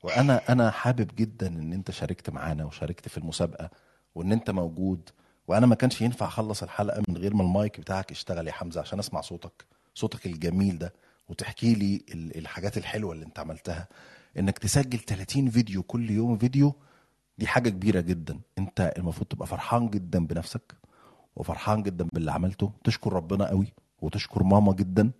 وأنا أنا حابب جدا إن أنت شاركت معانا وشاركت في المسابقة وإن أنت موجود وأنا ما كانش ينفع أخلص الحلقة من غير ما المايك بتاعك يشتغل يا حمزة عشان أسمع صوتك صوتك الجميل ده وتحكي لي ال- الحاجات الحلوة اللي أنت عملتها. إنك تسجل 30 فيديو كل يوم فيديو دي حاجة كبيرة جدا. أنت المفروض تبقى فرحان جدا بنفسك وفرحان جدا باللي عملته. تشكر ربنا قوي. وتشكر ماما جدا.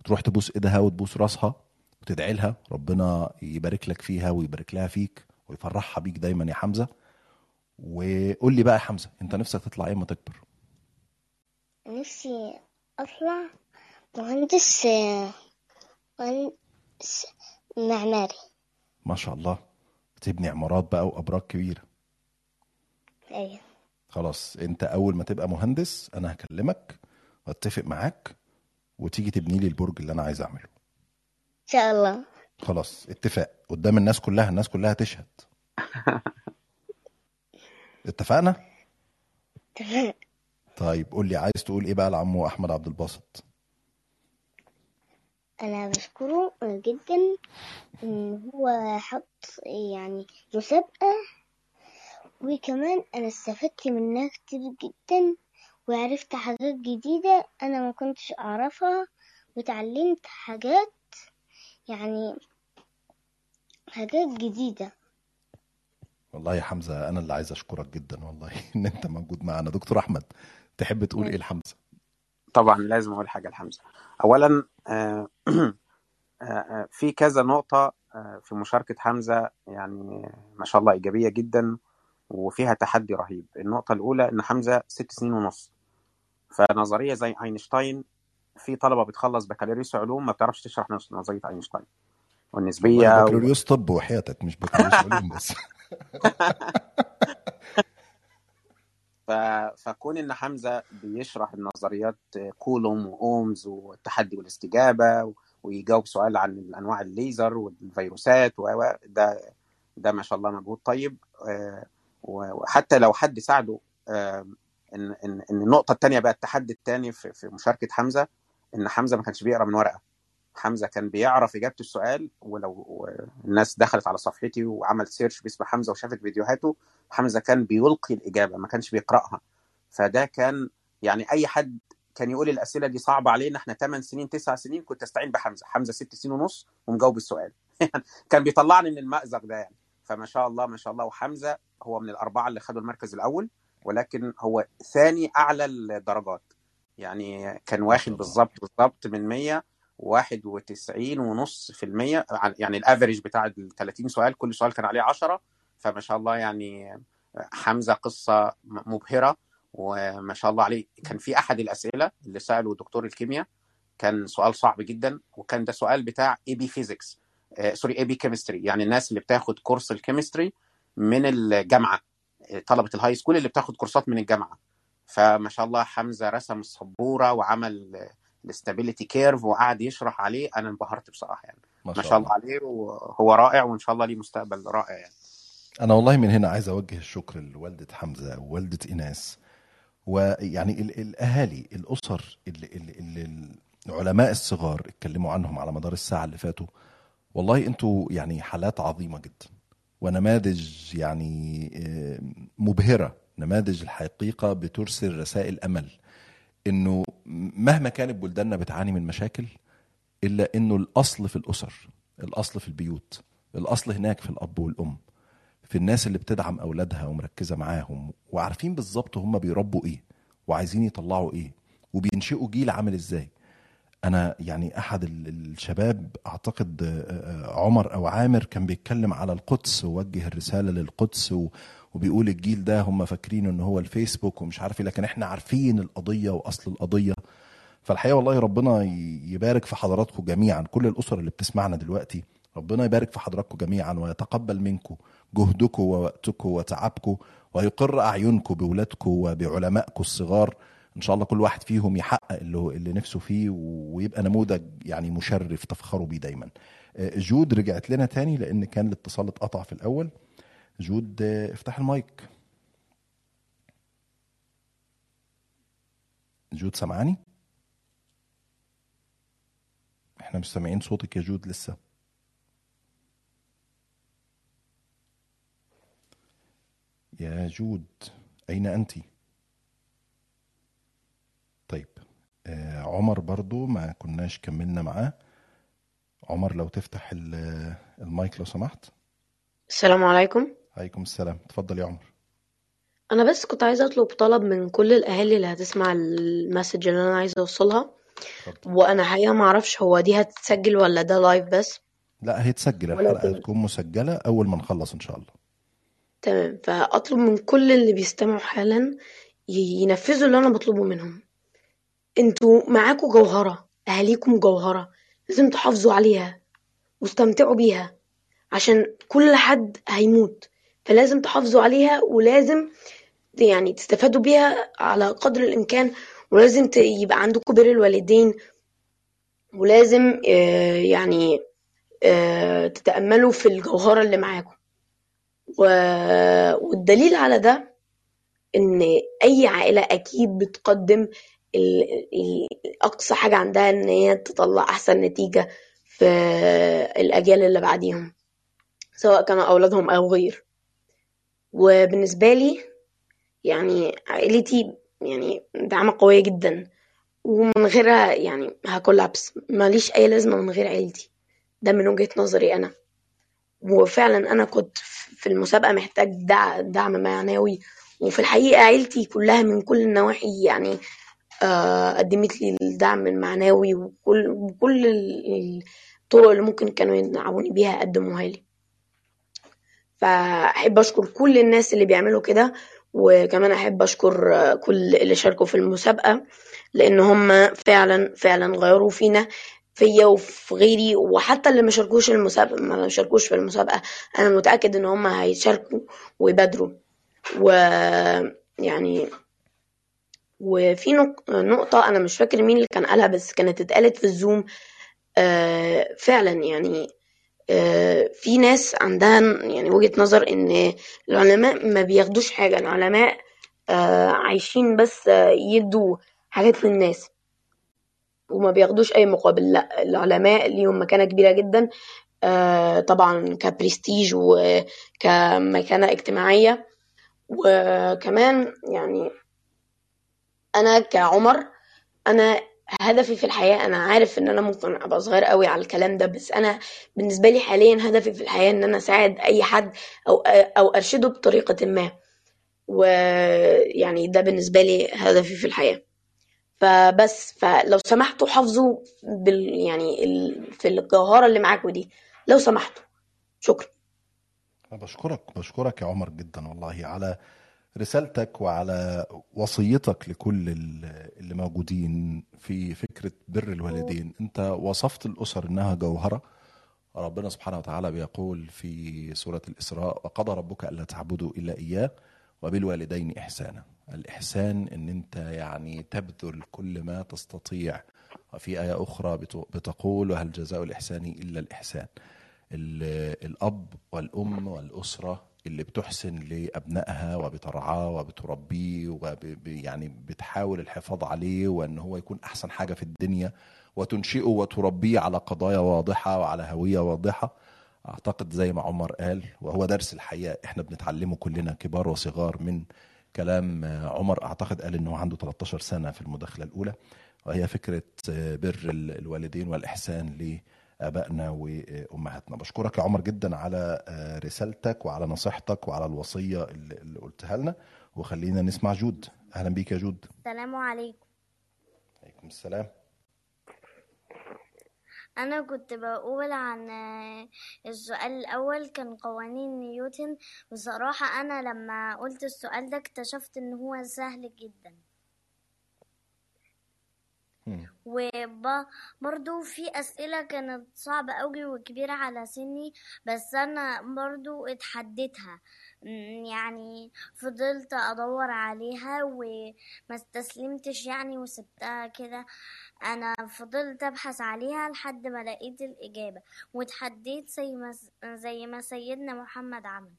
وتروح تبوس إيدها وتبوس راسها وتدعي لها ربنا يبارك لك فيها ويبارك لها فيك ويفرحها بيك دايما يا حمزة. وقول لي بقى يا حمزة أنت نفسك تطلع إيه ما تكبر؟ نفسي أطلع مهندس مهندس معماري. ما شاء الله. تبني عمارات بقى وأبراج كبيرة. أيوة. خلاص أنت أول ما تبقى مهندس أنا هكلمك. واتفق معاك وتيجي تبني لي البرج اللي أنا عايز أعمله. إن شاء الله. خلاص اتفاق. قدام الناس كلها الناس كلها تشهد اتفقنا. طيب قول لي عايز تقول إيه بقى لعمو أحمد عبد الباسط؟ أنا بشكره جدا إن هو حط يعني مسابقة وكمان أنا استفدت منها كتير جدا وعرفت حاجات جديدة أنا ما كنتش أعرفها وتعلمت حاجات يعني حاجات جديدة. والله يا حمزة أنا اللي عايز أشكرك جدا والله إن أنت موجود معانا. دكتور أحمد تحب تقول إيه لحمزة؟ طبعا لازم أقول حاجة لحمزة. اولا آه، آه، آه، في كذا نقطة آه، في مشاركة حمزة يعني ما شاء الله إيجابية جدا وفيها تحدي رهيب. النقطة الأولى إن حمزة ست سنين ونص. فنظرية زي أينشتاين في طلبة بتخلص بكالوريوس علوم ما بتعرفش تشرح نظرية أينشتاين. والنسبية و... بكالوريوس طب وحياتك مش بكالوريوس علوم بس. ف... فكون إن حمزة بيشرح النظريات كولوم وأومز والتحدي والاستجابة ويجاوب سؤال عن أنواع الليزر والفيروسات و و- ده ده ما شاء الله مجهود طيب. آه، وحتى لو حد ساعده إن إن إن النقطة الثانية بقى التحدي الثاني في في مشاركة حمزة إن حمزة ما كانش بيقرأ من ورقة. حمزة كان بيعرف إجابة السؤال ولو الناس دخلت على صفحتي وعملت search باسم حمزة وشافت فيديوهاته حمزة كان بيلقي الإجابة ما كانش بيقرأها. فده كان يعني أي حد كان يقول الأسئلة دي صعبة علينا إحنا 8 سنين 9 سنين كنت أستعين بحمزة. حمزة 6 سنين ونص ومجاوب السؤال. كان بيطلعني من المأزق ده يعني. فما شاء الله ما شاء الله. وحمزة هو من الأربعة اللي خدوا المركز الأول. ولكن هو ثاني أعلى الدرجات. يعني كان واخد بالظبط بالظبط من 100 91 ونص في المية يعني ال average بتاع ال 30 سؤال كل سؤال كان عليه 10 فما شاء الله يعني حمزة قصة مبهرة وما شاء الله عليه. كان في أحد الأسئلة اللي سأله دكتور الكيمياء كان سؤال صعب جدا وكان ده سؤال بتاع AP physics sorry AP chemistry يعني الناس اللي بتاخد كورس ال chemistry من الجامعة. طلبة ال high school اللي بتاخد كورسات من الجامعة. فما شاء الله حمزة رسم السبورة وعمل ال stability curve وقعد يشرح عليه. أنا انبهرت بصراحة يعني. ما ما شاء شاء الله الله. عليه وهو رائع وإن شاء الله ليه مستقبل رائع يعني. أنا والله من هنا عايز أوجه الشكر لوالدة حمزة ووالدة ايناس ويعني ال- الأهالي الأسر اللي, اللي, اللي العلماء الصغار اتكلموا عنهم على مدار الساعة اللي فاتوا والله أنتوا يعني حالات عظيمة جدا. ونماذج يعني آه، مبهرة. نماذج الحقيقة بترسل رسائل أمل. إنه مهما كانت بلداننا بتعاني من مشاكل إلا إنه الأصل في الأسر الأصل في البيوت الأصل هناك في الأب والأم في الناس اللي بتدعم أولادها ومركزة معاهم وعارفين بالظبط هم بيربوا إيه وعايزين يطلعوا إيه وبينشئوا جيل عامل إزاي. أنا يعني أحد ال- الشباب أعتقد آه، آه، عمر أو عامر كان بيتكلم على القدس ووجه الرسالة للقدس وبيقول الجيل ده هم فاكرين ان هو الفيسبوك ومش عارف إيه لكن إحنا عارفين القضية وأصل القضية. فالحقيقة والله ربنا يبارك في حضراتكم جميعا كل الأسر اللي بتسمعنا دلوقتي ربنا يبارك في حضراتكم جميعا ويتقبل منكم جهدكم ووقتكم وتعبكم ويقر أعينكم باولادكم وبعلمائكم الصغار إن شاء الله كل واحد فيهم يحقق اللي اللي نفسه فيه ويبقى نموذج يعني مشرف تفخروا بيه دايما. آه، جود رجعت لنا تاني لأن كان الاتصال اتقطع في الأول. جود آه، افتح المايك. جود سامعاني إحنا مش سامعين صوتك يا جود لسه. يا جود أين انت طيب آه عمر برضو ما كناش كملنا معاه. عمر لو تفتح ال- المايك لو سمحت. السلام عليكم. عليكم السلام. اتفضل يا عمر. أنا بس كنت عايزة أطلب طلب من كل الأهالي اللي هتسمع ال message اللي أنا عايزة أوصلها. اتفضل. وأنا حقيقة ما أعرفش هو دي هتتسجل ولا ده live بس. لا هيتسجل. الحلقة ولكن هتكون مسجلة أول ما نخلص إن شاء الله. تمام. فأطلب من كل اللي بيستمعوا حالا ينفذوا اللي أنا بطلبه منهم. أنتوا معاكوا جوهرة أهاليكم جوهرة لازم تحافظوا عليها واستمتعوا بيها عشان كل حد هيموت فلازم تحافظوا عليها ولازم يعني تستفادوا بيها على قدر الإمكان ولازم يبقى عندكم بر الوالدين ولازم آه، يعني آه، تتأملوا في الجوهرة اللي معاكم. والدليل على ده إن أي عائلة أكيد بتقدم أقصى حاجة عندها إن هي تطلع أحسن نتيجة في الأجيال اللي بعديهم سواء كانوا أولادهم أو غير. وبالنسبة لي يعني عائلتي يعني دعمة قوية جدا ومن غيرها يعني هكولابس. ماليش أي لازمة من غير عيلتي. ده من وجهة نظري أنا. وفعلا أنا كنت في المسابقة محتاج دع- دعم معنوي. وفي الحقيقة عيلتي كلها من كل النواحي يعني آه، قدمت لي الدعم المعنوي وكل ال- الطرق اللي ممكن كانوا يدعموني بيها قدموها لي. فأحب أشكر كل الناس اللي بيعملوا كده وكمان أحب أشكر كل اللي شاركوا في المسابقة لأن هم فعلا فعلا غيروا فينا فيا وفي غيري وحتى اللي ما شاركوش المسابقة ما شاركوش في المسابقة. أنا متأكد إن هم هيشاركوا ويبادروا. ويعني وفي نق- نقطة أنا مش فاكر مين اللي كان قالها بس كانت اتقالت في الزوم آه، فعلا يعني آه، في ناس عندها يعني وجهة نظر إن العلماء ما بياخدوش حاجة العلماء آه، عايشين بس يدوا حاجات للناس وما بياخدوش أي مقابل لأ العلماء ليهم مكانة كبيرة جدا طبعا كبرستيج وكمكانة اجتماعية وكمان يعني أنا كعمر أنا هدفي في الحياة أنا عارف إن أنا ممكن أبقى صغير قوي على الكلام ده بس أنا بالنسبة لي حاليا هدفي في الحياة إن أنا أساعد أي حد أو أو أرشده بطريقة ما. ويعني ده بالنسبة لي هدفي في الحياة. فبس فلو سمحتوا حافظوا بال يعني ال... في الجوهرة اللي معاكوا دي. لو سمحتوا. شكرا. بشكرك بشكرك يا عمر جدا والله على رسالتك وعلى وصيتك لكل ال- اللي موجودين في فكرة بر الوالدين. انت وصفت الأسر إنها جوهرة. ربنا سبحانه وتعالى بيقول في سورة الإسراء وقضى ربك ألا تعبدوا إلا إياه وبالوالدين إحسانا. الإحسان إن أنت يعني تبذل كل ما تستطيع. وفي أخرى بت- بتقول وهل جزاء الإحسان إلا الإحسان. ال- الأب والأم والأسرة اللي بتحسن لأبنائها وبترعاه وبتربيه وب يعني بتحاول الحفاظ عليه وأن هو يكون أحسن حاجة في الدنيا وتنشئه وتربيه على قضايا واضحة وعلى هوية واضحة. أعتقد زي ما عمر قال وهو درس الحياة إحنا بنتعلمه كلنا كبار وصغار من كلام عمر. أعتقد قال إنه عنده 13 سنة في المداخلة الأولى. وهي فكرة بر الوالدين والإحسان لآبائنا وأمهاتنا. بشكرك يا عمر جدا على رسالتك وعلى نصيحتك وعلى الوصية اللي قلتها لنا. وخلينا نسمع جود. أهلا بيك يا جود. السلام عليكم. عليكم السلام. أنا كنت بقول عن آه، السؤال الأول كان قوانين نيوتن. بصراحة أنا لما قلت السؤال ده اكتشفت إن هو سهل جدا. وبرضو في أسئلة كانت صعبة أوي وكبيرة على سني بس أنا برضو اتحديتها. يعني فضلت أدور عليها وما استسلمتش يعني وسبتها كده. أنا فضلت أبحث عليها لحد ما لقيت الإجابة واتحديت زي ما زي ما سيدنا محمد عمل.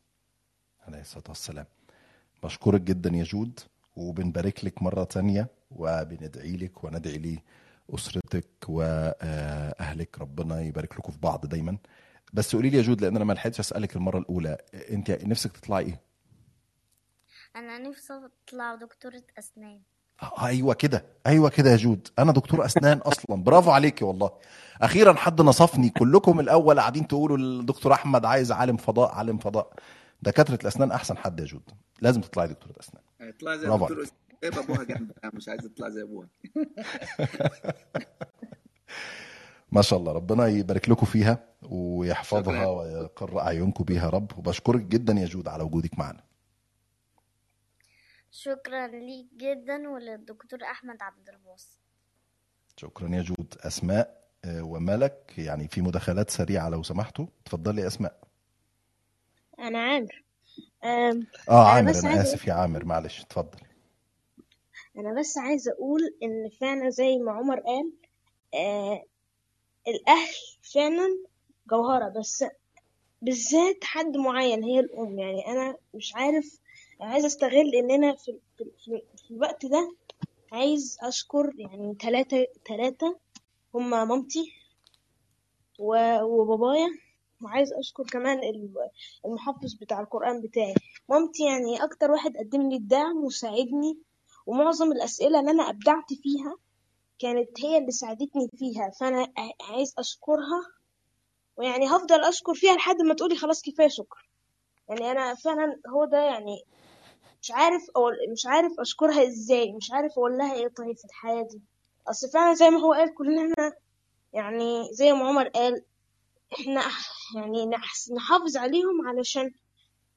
عليه الصلاة والسلام. بشكرك جدا يا جود. وبنبارك لك مرة تانية وبندعي لك وندعي لأسرتك وأهلك. ربنا يبارك لكم في بعض دايما. بس قولي لي يا جود لأن أنا ما لحقتش أسألك المرة الأولى. أنت نفسك تطلعي إيه؟ أنا نفسي أطلع دكتورة أسنان. آه، أيوه كده أيوه كده يا جود. أنا دكتور أسنان أصلا. برافو عليكي والله. أخيرا حد نصفني. كلكم الأول قاعدين تقولوا الدكتور أحمد عايز عالم فضاء عالم فضاء. دكاترة الأسنان أحسن حد يا جود. لازم تطلعي دكتورة أسنان. اطلع زي دكتور. جايب ابوها جنبها مش عايز تطلع زي ابوها ما شاء الله ربنا يبارك لكم فيها ويحفظها ويقر أعينكم بيها يا رب. وبشكرك جدا يا جود على وجودك معنا. شكرا ليك جدا وللدكتور أحمد عبد الباسط. شكرا يا جود. أسماء آه، وملك يعني في مداخلات سريعة لو سمحتوا. اتفضلي يا أسماء. أنا عامر. آه أنا عامر أنا عايزة آسف يا عامر معلش اتفضل. أنا بس عايزة أقول إن فعلا زي ما عمر قال آه الأهل فعلا جوهرة بس بالذات حد معين هي الأم. يعني أنا مش عارف عايزة أستغل إن أنا في, في, في, الوقت ده عايز أشكر يعني تلاتة تلاتة هما مامتي وبابايا. وعايز أشكر كمان ال- المحفظ بتاع القرآن بتاعي. مامتي يعني أكتر واحد قدم لي الدعم وساعدني ومعظم الأسئلة اللي أنا أبدعت فيها كانت هي اللي ساعدتني فيها. فأنا ع- عايز أشكرها ويعني هفضل أشكر فيها لحد ما تقولي خلاص كفاية شكر يعني أنا فعلا هو ده يعني مش عارف أقول مش عارف أشكرها إزاي مش عارف أقول لها إيه طيب في الحياة دي. أصل فعلا زي ما هو قال كلنا يعني زي ما عمر قال إحنا يعني نحافظ عليهم علشان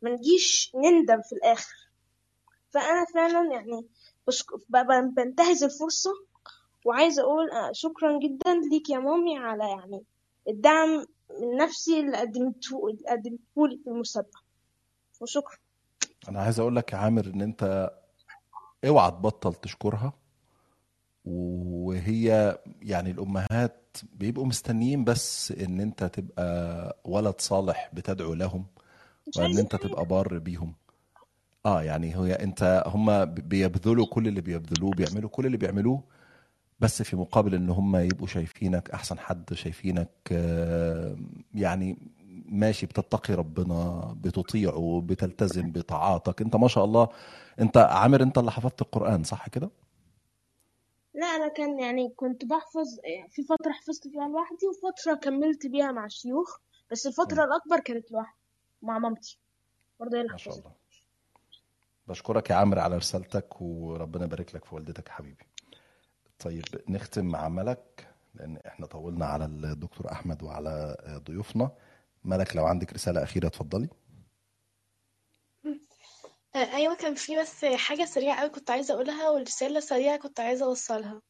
ما نجيش نندم في الآخر. فأنا فعلا يعني بنتهز الفرصة وعايزة أقول آه، شكرا جدا ليك يا مامي على يعني الدعم النفسي اللي قدمته اللي قدمته لي في المسابقة. وشكرا. أنا عايز أقول لك يا عامر إن أنت اوعى تبطل تشكرها وهي يعني الأمهات بيبقوا مستنيين بس إن أنت تبقى ولد صالح بتدعو لهم وإن أنت تبقى بار بيهم. آه يعني هي أنت هم بيبذلوا كل اللي بيبذلوه بيعملوا كل اللي بيعملوه بس في مقابل إن هم يبقوا شايفينك أحسن حد شايفينك آه، يعني ماشي بتتقي ربنا بتطيعه بتلتزم بطاعاتك. أنت ما شاء الله أنت عامر أنت اللي حفظت القرآن صح كده؟ لا أنا كان يعني كنت بحفظ في فترة حفظت فيها لوحدي وفترة كملت بيها مع الشيوخ بس الفترة الأكبر كانت لوحدي مع مامتي. برضه هي اللي ما شاء الله. بشكرك يا عمرو على رسالتك وربنا يبارك لك في والدتك حبيبي. طيب نختم مع ملك لأن إحنا طولنا على الدكتور أحمد وعلى ضيوفنا. ملك لو عندك رسالة أخيرة اتفضلي. آه، أيوة كان في بس حاجة سريعة أوي كنت عايزة أقولها والرسالة سريعة كنت عايزة أوصلها.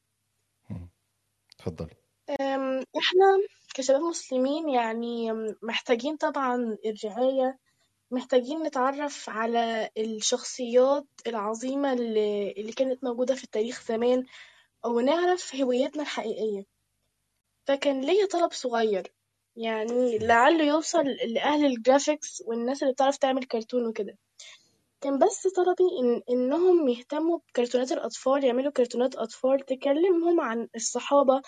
اتفضلي أم، إحنا كشباب مسلمين يعني محتاجين طبعا الرعاية محتاجين نتعرف على الشخصيات العظيمة اللي, اللي كانت موجودة في التاريخ زمان ونعرف هويتنا الحقيقية. فكان ليا طلب صغير يعني لعله يوصل لأهل الجرافيكس والناس اللي بتعرف تعمل كرتون وكده. كان بس طلبي إن إنهم يهتموا بكرتونات الأطفال يعملوا كرتونات أطفال تكلمهم عن الصحابة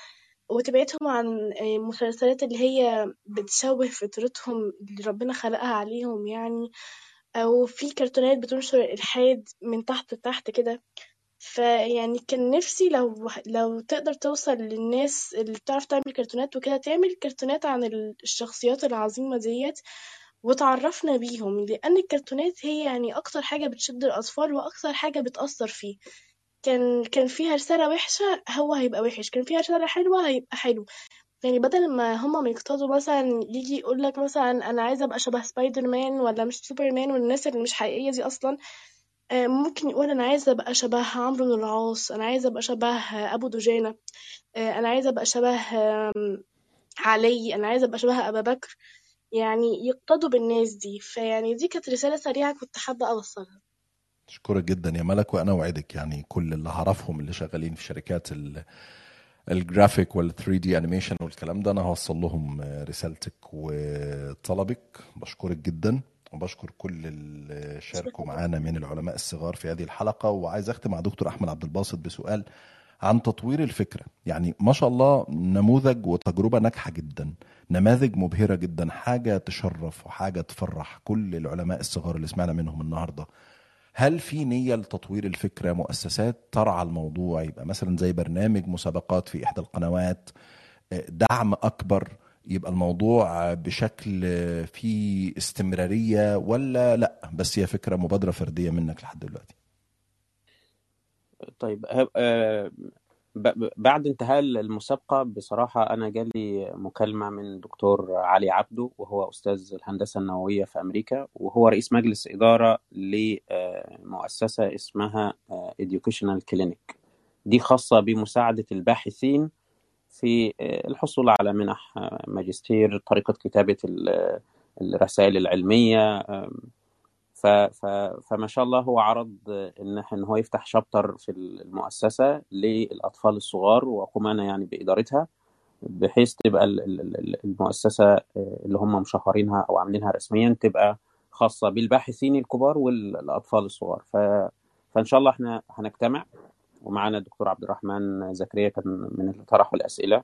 وتبعدهم عن المسلسلات اللي هي بتشوه فطرتهم اللي ربنا خلقها عليهم يعني أو في كرتونات بتنشر الإلحاد من تحت لتحت كده. فيعني كان نفسي لو لو تقدر توصل للناس اللي بتعرف تعمل كرتونات وكده تعمل كرتونات عن الشخصيات العظيمة ديت. وتعرفنا بيهم لأن الكرتونات هي يعني أكتر حاجة بتشد الأطفال وأكتر حاجة بتأثر فيه. كان كان فيها رسالة وحشة هو هيبقى وحش كان فيها رسالة حلوة هيبقى حلو. يعني بدل ما هما ما يقتدوا مثلا يجي يقول لك مثلا أنا عايزة أبقى شبه سبايدر مان ولا مش سوبرمان والناس اللي مش حقيقية دي أصلا آه، ممكن يقول أنا عايزة أبقى شبه عمرو بن العاص أنا عايزة أبقى شبه أبو دجانة آه، أنا عايزة أبقى شبه علي أنا عايزة أبقى شبه أبا بكر. يعني يقتدوا بالناس دي. فيعني دي كانت رسالة سريعة كنت حابة أوصلها. أشكرك جدا يا ملك وأنا أوعدك يعني كل اللي هعرفهم اللي شغالين في شركات ال- الجرافيك وال 3D animation والكلام ده أنا هوصل لهم رسالتك وطلبك. بشكرك جدا وبشكر كل اللي شاركوا معانا من العلماء الصغار في هذه الحلقة. وعايز أختم مع دكتور أحمد عبد الباسط بسؤال عن تطوير الفكرة. يعني ما شاء الله نموذج وتجربة ناجحة جدا نماذج مبهرة جدا حاجة تشرف وحاجة تفرح كل العلماء الصغار اللي سمعنا منهم النهارده. هل في نية لتطوير الفكرة؟ مؤسسات ترعى الموضوع يبقى مثلا زي برنامج مسابقات في إحدى القنوات دعم أكبر يبقى الموضوع بشكل فيه استمرارية ولا لأ؟ بس هي فكرة مبادرة فردية منك لحد دلوقتي. طيب آه، بعد انتهاء المسابقة بصراحة أنا جالي مكالمة من دكتور علي عبده وهو أستاذ الهندسة النووية في أمريكا وهو رئيس مجلس إدارة لمؤسسة اسمها آه، Educational Clinic. دي خاصة بمساعدة الباحثين في آه، الحصول على منح آه، ماجستير طريقة كتابة ال- الرسائل العلمية ف ف فما شاء الله هو عرض إن إن هو يفتح شابتر في المؤسسة للأطفال الصغار واقوم أنا يعني بإدارتها بحيث تبقى ال- ال- ال- المؤسسة اللي هم مشهرينها أو عاملينها رسميا تبقى خاصة بالباحثين الكبار والأطفال الصغار. ف فإن شاء الله إحنا هنجتمع ومعانا الدكتور عبد الرحمن زكريا كان من اللي طرحوا الأسئلة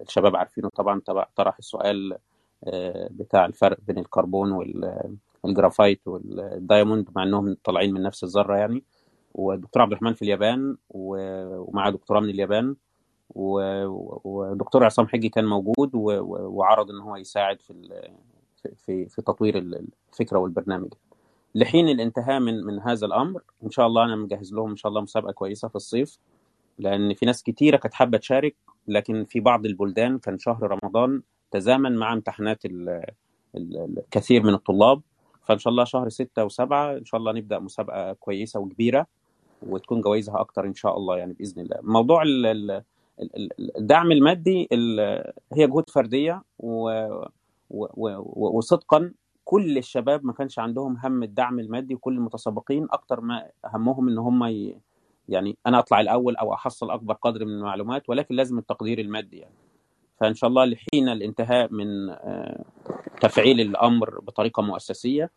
الشباب عارفينه طبعا طبع- طرح السؤال آه، بتاع الفرق بين الكربون وال graphite وال diamond مع إنهم طالعين من نفس الذرة يعني. والدكتور عبد الرحمن في اليابان ومعاه دكتوراه من اليابان. ودكتور عصام حجي كان موجود وعرض إن هو يساعد في في في تطوير الفكرة والبرنامج لحين الانتهاء من من هذا الأمر إن شاء الله أنا مجهز لهم إن شاء الله مسابقة كويسة في الصيف. لأن في ناس كتيرة كانت حابة تشارك لكن في بعض البلدان كان شهر رمضان تزامن مع امتحانات ال- ال- الكثير من الطلاب. فإن شاء الله شهر ستة وسبعة إن شاء الله نبدأ مسابقة كويسة وكبيرة وتكون جوائزها أكتر إن شاء الله يعني بإذن الله. موضوع ال- ال- ال- ال- الدعم المادي ال- هي جهود فردية وصدقا كل الشباب ما كانش عندهم هم الدعم المادي وكل المتسابقين أكتر ما همهم إن هم ي... يعني أنا أطلع الأول أو أحصل أكبر قدر من المعلومات ولكن لازم التقدير المادي يعني. فإن شاء الله لحين الانتهاء من آه، تفعيل الأمر بطريقة مؤسسية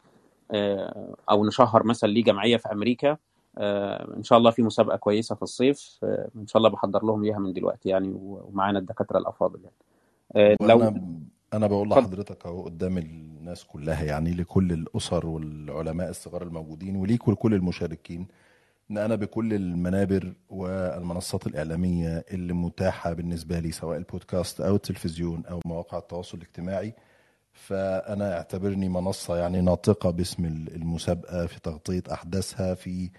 آه، أو نشهر مثلا ليه جمعيه في أمريكا آه، إن شاء الله في مسابقة كويسة في الصيف آه، إن شاء الله بحضر لهم ليها من دلوقتي يعني ومعانا الدكاترة الأفاضل يعني. لو أنا بقول لحضرتك أهو قدام الناس كلها يعني لكل الأسر والعلماء الصغار الموجودين وليك ولكل المشاركين إن أنا بكل المنابر والمنصات الإعلامية اللي متاحة بالنسبة لي سواء البودكاست أو التلفزيون أو مواقع التواصل الاجتماعي فأنا اعتبرني منصة يعني ناطقة باسم المسابقة في تغطية أحداثها في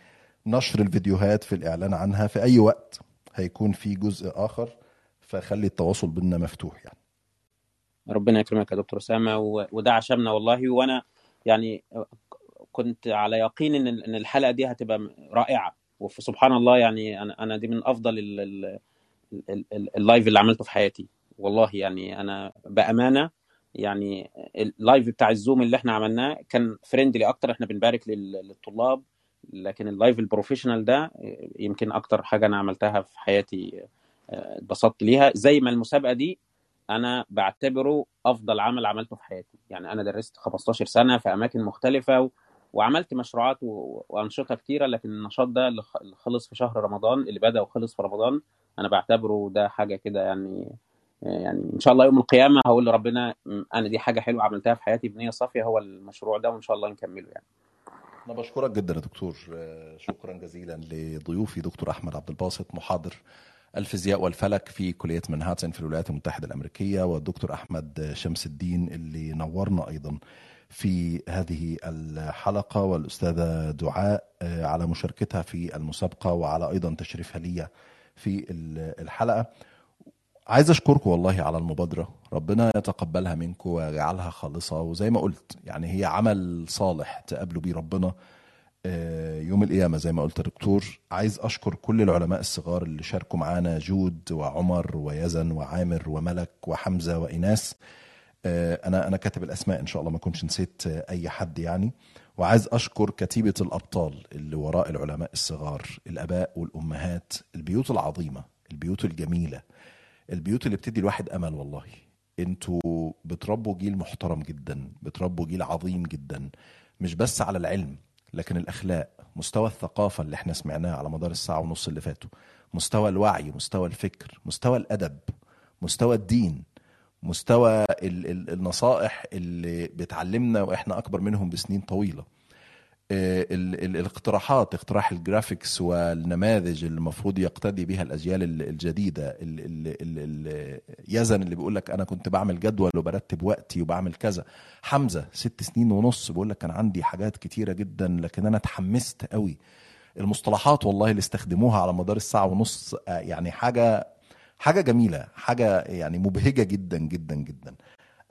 نشر الفيديوهات في الإعلان عنها في أي وقت هيكون في جزء آخر فخلي التواصل بينا مفتوح يعني. ربنا يكرمك يا دكتور اسامه وده عشمنا والله. وأنا يعني كنت على يقين إن إن الحلقة دي هتبقى رائعة. وسبحان الله يعني أنا أنا دي من أفضل ال- ال- ال- ال- ال live اللي عملته في حياتي. والله يعني أنا بأمانة يعني ال live بتاع الزوم اللي إحنا عملناه كان friendly أكتر. إحنا بنبارك لل- للطلاب لكن ال live ال professional ده يمكن أكتر حاجة أنا عملتها في حياتي آه، اتبسطت ليها. زي ما المسابقة دي أنا بعتبره أفضل عمل عملته في حياتي. يعني أنا درست 15 سنة في أماكن مختلفة و... وعملت مشروعات و... وأنشطة كتيرة لكن النشاط ده اللي خلص في شهر رمضان اللي بدأ وخلص في رمضان أنا بعتبره ده حاجة كده يعني يعني إن شاء الله يوم القيامة هقول لربنا أنا دي حاجة حلوة عملتها في حياتي بنيه صافية هو المشروع ده وإن شاء الله نكمله يعني. أنا بشكرك جدا يا دكتور. آه، شكرا جزيلا لضيوفي دكتور أحمد عبد الباسط محاضر الفيزياء والفلك في كلية منهاتن في الولايات المتحدة الأمريكية والدكتور أحمد شمس الدين اللي نورنا أيضا في هذه الحلقة والأستاذة دعاء آه، على مشاركتها في المسابقة وعلى أيضا تشريفها لي في الحلقة. عايز أشكركم والله على المبادرة. ربنا يتقبلها منكم ويجعلها خالصة. وزي ما قلت يعني هي عمل صالح تقابلوا بيه ربنا آه، يوم القيامة زي ما قلت يا دكتور. عايز أشكر كل العلماء الصغار اللي شاركوا معانا جود وعمر ويزن وعامر وملك وحمزة وإيناس. آه، أنا أنا كاتب الأسماء إن شاء الله ما كنتش نسيت أي حد يعني. وعايز أشكر كتيبة الأبطال اللي وراء العلماء الصغار الآباء والأمهات البيوت العظيمة البيوت الجميلة البيوت اللي بتدي الواحد أمل والله. أنتوا بتربوا جيل محترم جدا بتربوا جيل عظيم جدا مش بس على العلم لكن الأخلاق مستوى الثقافة اللي إحنا سمعناه على مدار الساعة ونص اللي فاتوا مستوى الوعي مستوى الفكر مستوى الأدب مستوى الدين مستوى ال- ال- النصائح اللي بتعلمنا وإحنا أكبر منهم بسنين طويلة. الاقتراحات اقتراح الجرافيكس والنماذج اللي المفروض يقتدي بها الأجيال ال- الجديدة ال- ال- ال- يزن اللي بيقول لك أنا كنت بعمل جدول وبرتب وقتي وبعمل كذا. حمزة ست سنين ونص بيقول لك كان عندي حاجات كتيرة جدا لكن أنا اتحمست قوي. المصطلحات والله اللي استخدموها على مدار الساعة ونص آه، يعني حاجة حاجة جميلة حاجة يعني مبهجة جدا جدا جدا.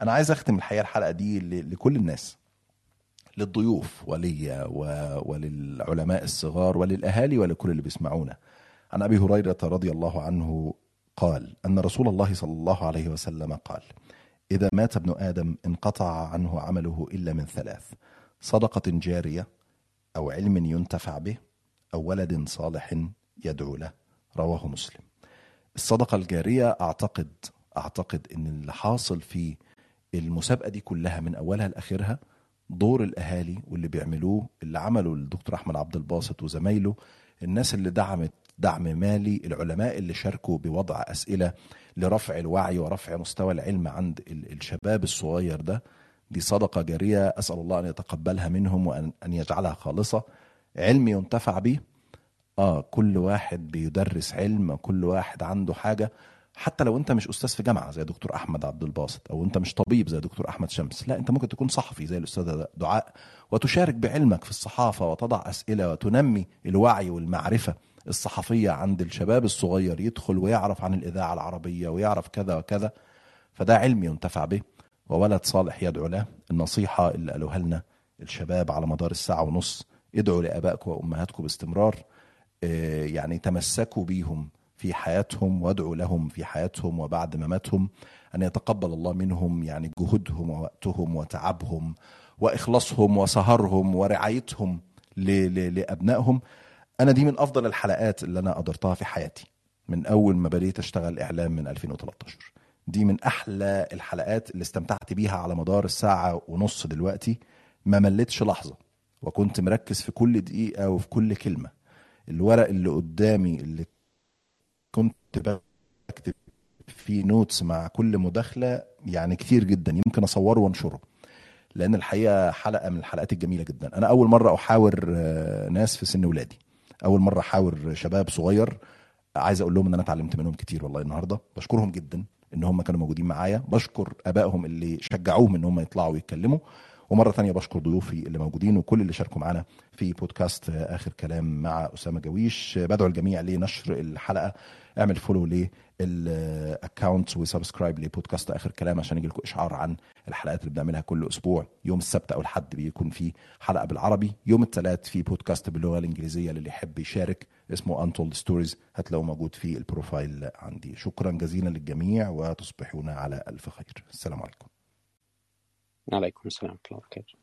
أنا عايز أختم الحقيقة الحلقة دي لكل الناس. للضيوف ولي وللعلماء الصغار وللأهالي ولكل اللي بيسمعونا. عن أبي هريرة رضي الله عنه قال أن رسول الله صلى الله عليه وسلم قال إذا مات ابن آدم انقطع عنه عمله إلا من ثلاث صدقة جارية أو علم ينتفع به أو ولد صالح يدعو له. رواه مسلم. الصدقة الجارية اعتقد أعتقد إن اللي حاصل في المسابقة دي كلها من أولها لآخرها دور الأهالي واللي بيعملوه اللي عمله الدكتور أحمد عبد الباسط وزمايله الناس اللي دعمت دعم مالي العلماء اللي شاركوا بوضع أسئلة لرفع الوعي ورفع مستوى العلم عند ال- الشباب الصغير ده. دي صدقة جارية أسأل الله أن يتقبلها منهم وان أن يجعلها خالصة. علم ينتفع به آه كل واحد بيدرس علم كل واحد عنده حاجة. حتى لو انت مش أستاذ في جامعة زي دكتور أحمد عبد الباسط أو انت مش طبيب زي دكتور أحمد شمس لا انت ممكن تكون صحفي زي الاستاذه دعاء وتشارك بعلمك في الصحافة وتضع أسئلة وتنمي الوعي والمعرفة الصحفية عند الشباب الصغير يدخل ويعرف عن الإذاعة العربية ويعرف كذا وكذا. فده علم ينتفع به وولد صالح يدعو له. النصيحة اللي قالوها لنا الشباب على مدار الساعة ونص ادعوا لآبائكم وأمهاتكم باستمرار آه، يعني تمسكوا بيهم في حياتهم وادعوا لهم في حياتهم وبعد مماتهم أن يتقبل الله منهم يعني جهودهم ووقتهم وتعبهم وإخلاصهم وسهرهم ورعايتهم لأبنائهم. أنا دي من أفضل الحلقات اللي أنا قدرتها في حياتي من أول ما بديت أشتغل إعلام من 2013 دي من أحلى الحلقات اللي استمتعت بيها على مدار الساعة ونص دلوقتي. ما مليتش لحظة وكنت مركز في كل دقيقة وفي كل كلمة. الورق اللي قدامي اللي كنت بكتب فيه نوتس مع كل مداخلة يعني كتير جدا يمكن أصوره وأنشره لأن الحقيقة حلقة من الحلقات الجميلة جدا. أنا أول مرة أحاور آه، ناس في سن ولادي. أول مرة أحاور شباب صغير. عايز أقول لهم إن أنا اتعلمت منهم كتير والله النهارده. بشكرهم جدا إن هم كانوا موجودين معايا. بشكر آبائهم اللي شجعوهم إن هم يطلعوا ويتكلموا. ومرة تانية بشكر ضيوفي اللي موجودين وكل اللي شاركوا معانا في بودكاست آخر كلام مع أسامة جويش. بدعو الجميع لنشر الحلقة. اعمل follow لل account و subscribe ل podcast آخر كلام عشان يجي لكم إشعار عن الحلقات اللي بنعملها كل أسبوع. يوم السبت أو الحد بيكون في حلقة بالعربي يوم الثلاث في بودكاست باللغة الإنجليزية للي يحب يشارك اسمه Untold Stories هتلاقوه موجود في ال profile عندي. شكرا جزيلا للجميع وتصبحون على ألف خير. السلام عليكم. عليكم السلام ورحمة الله وبركاته.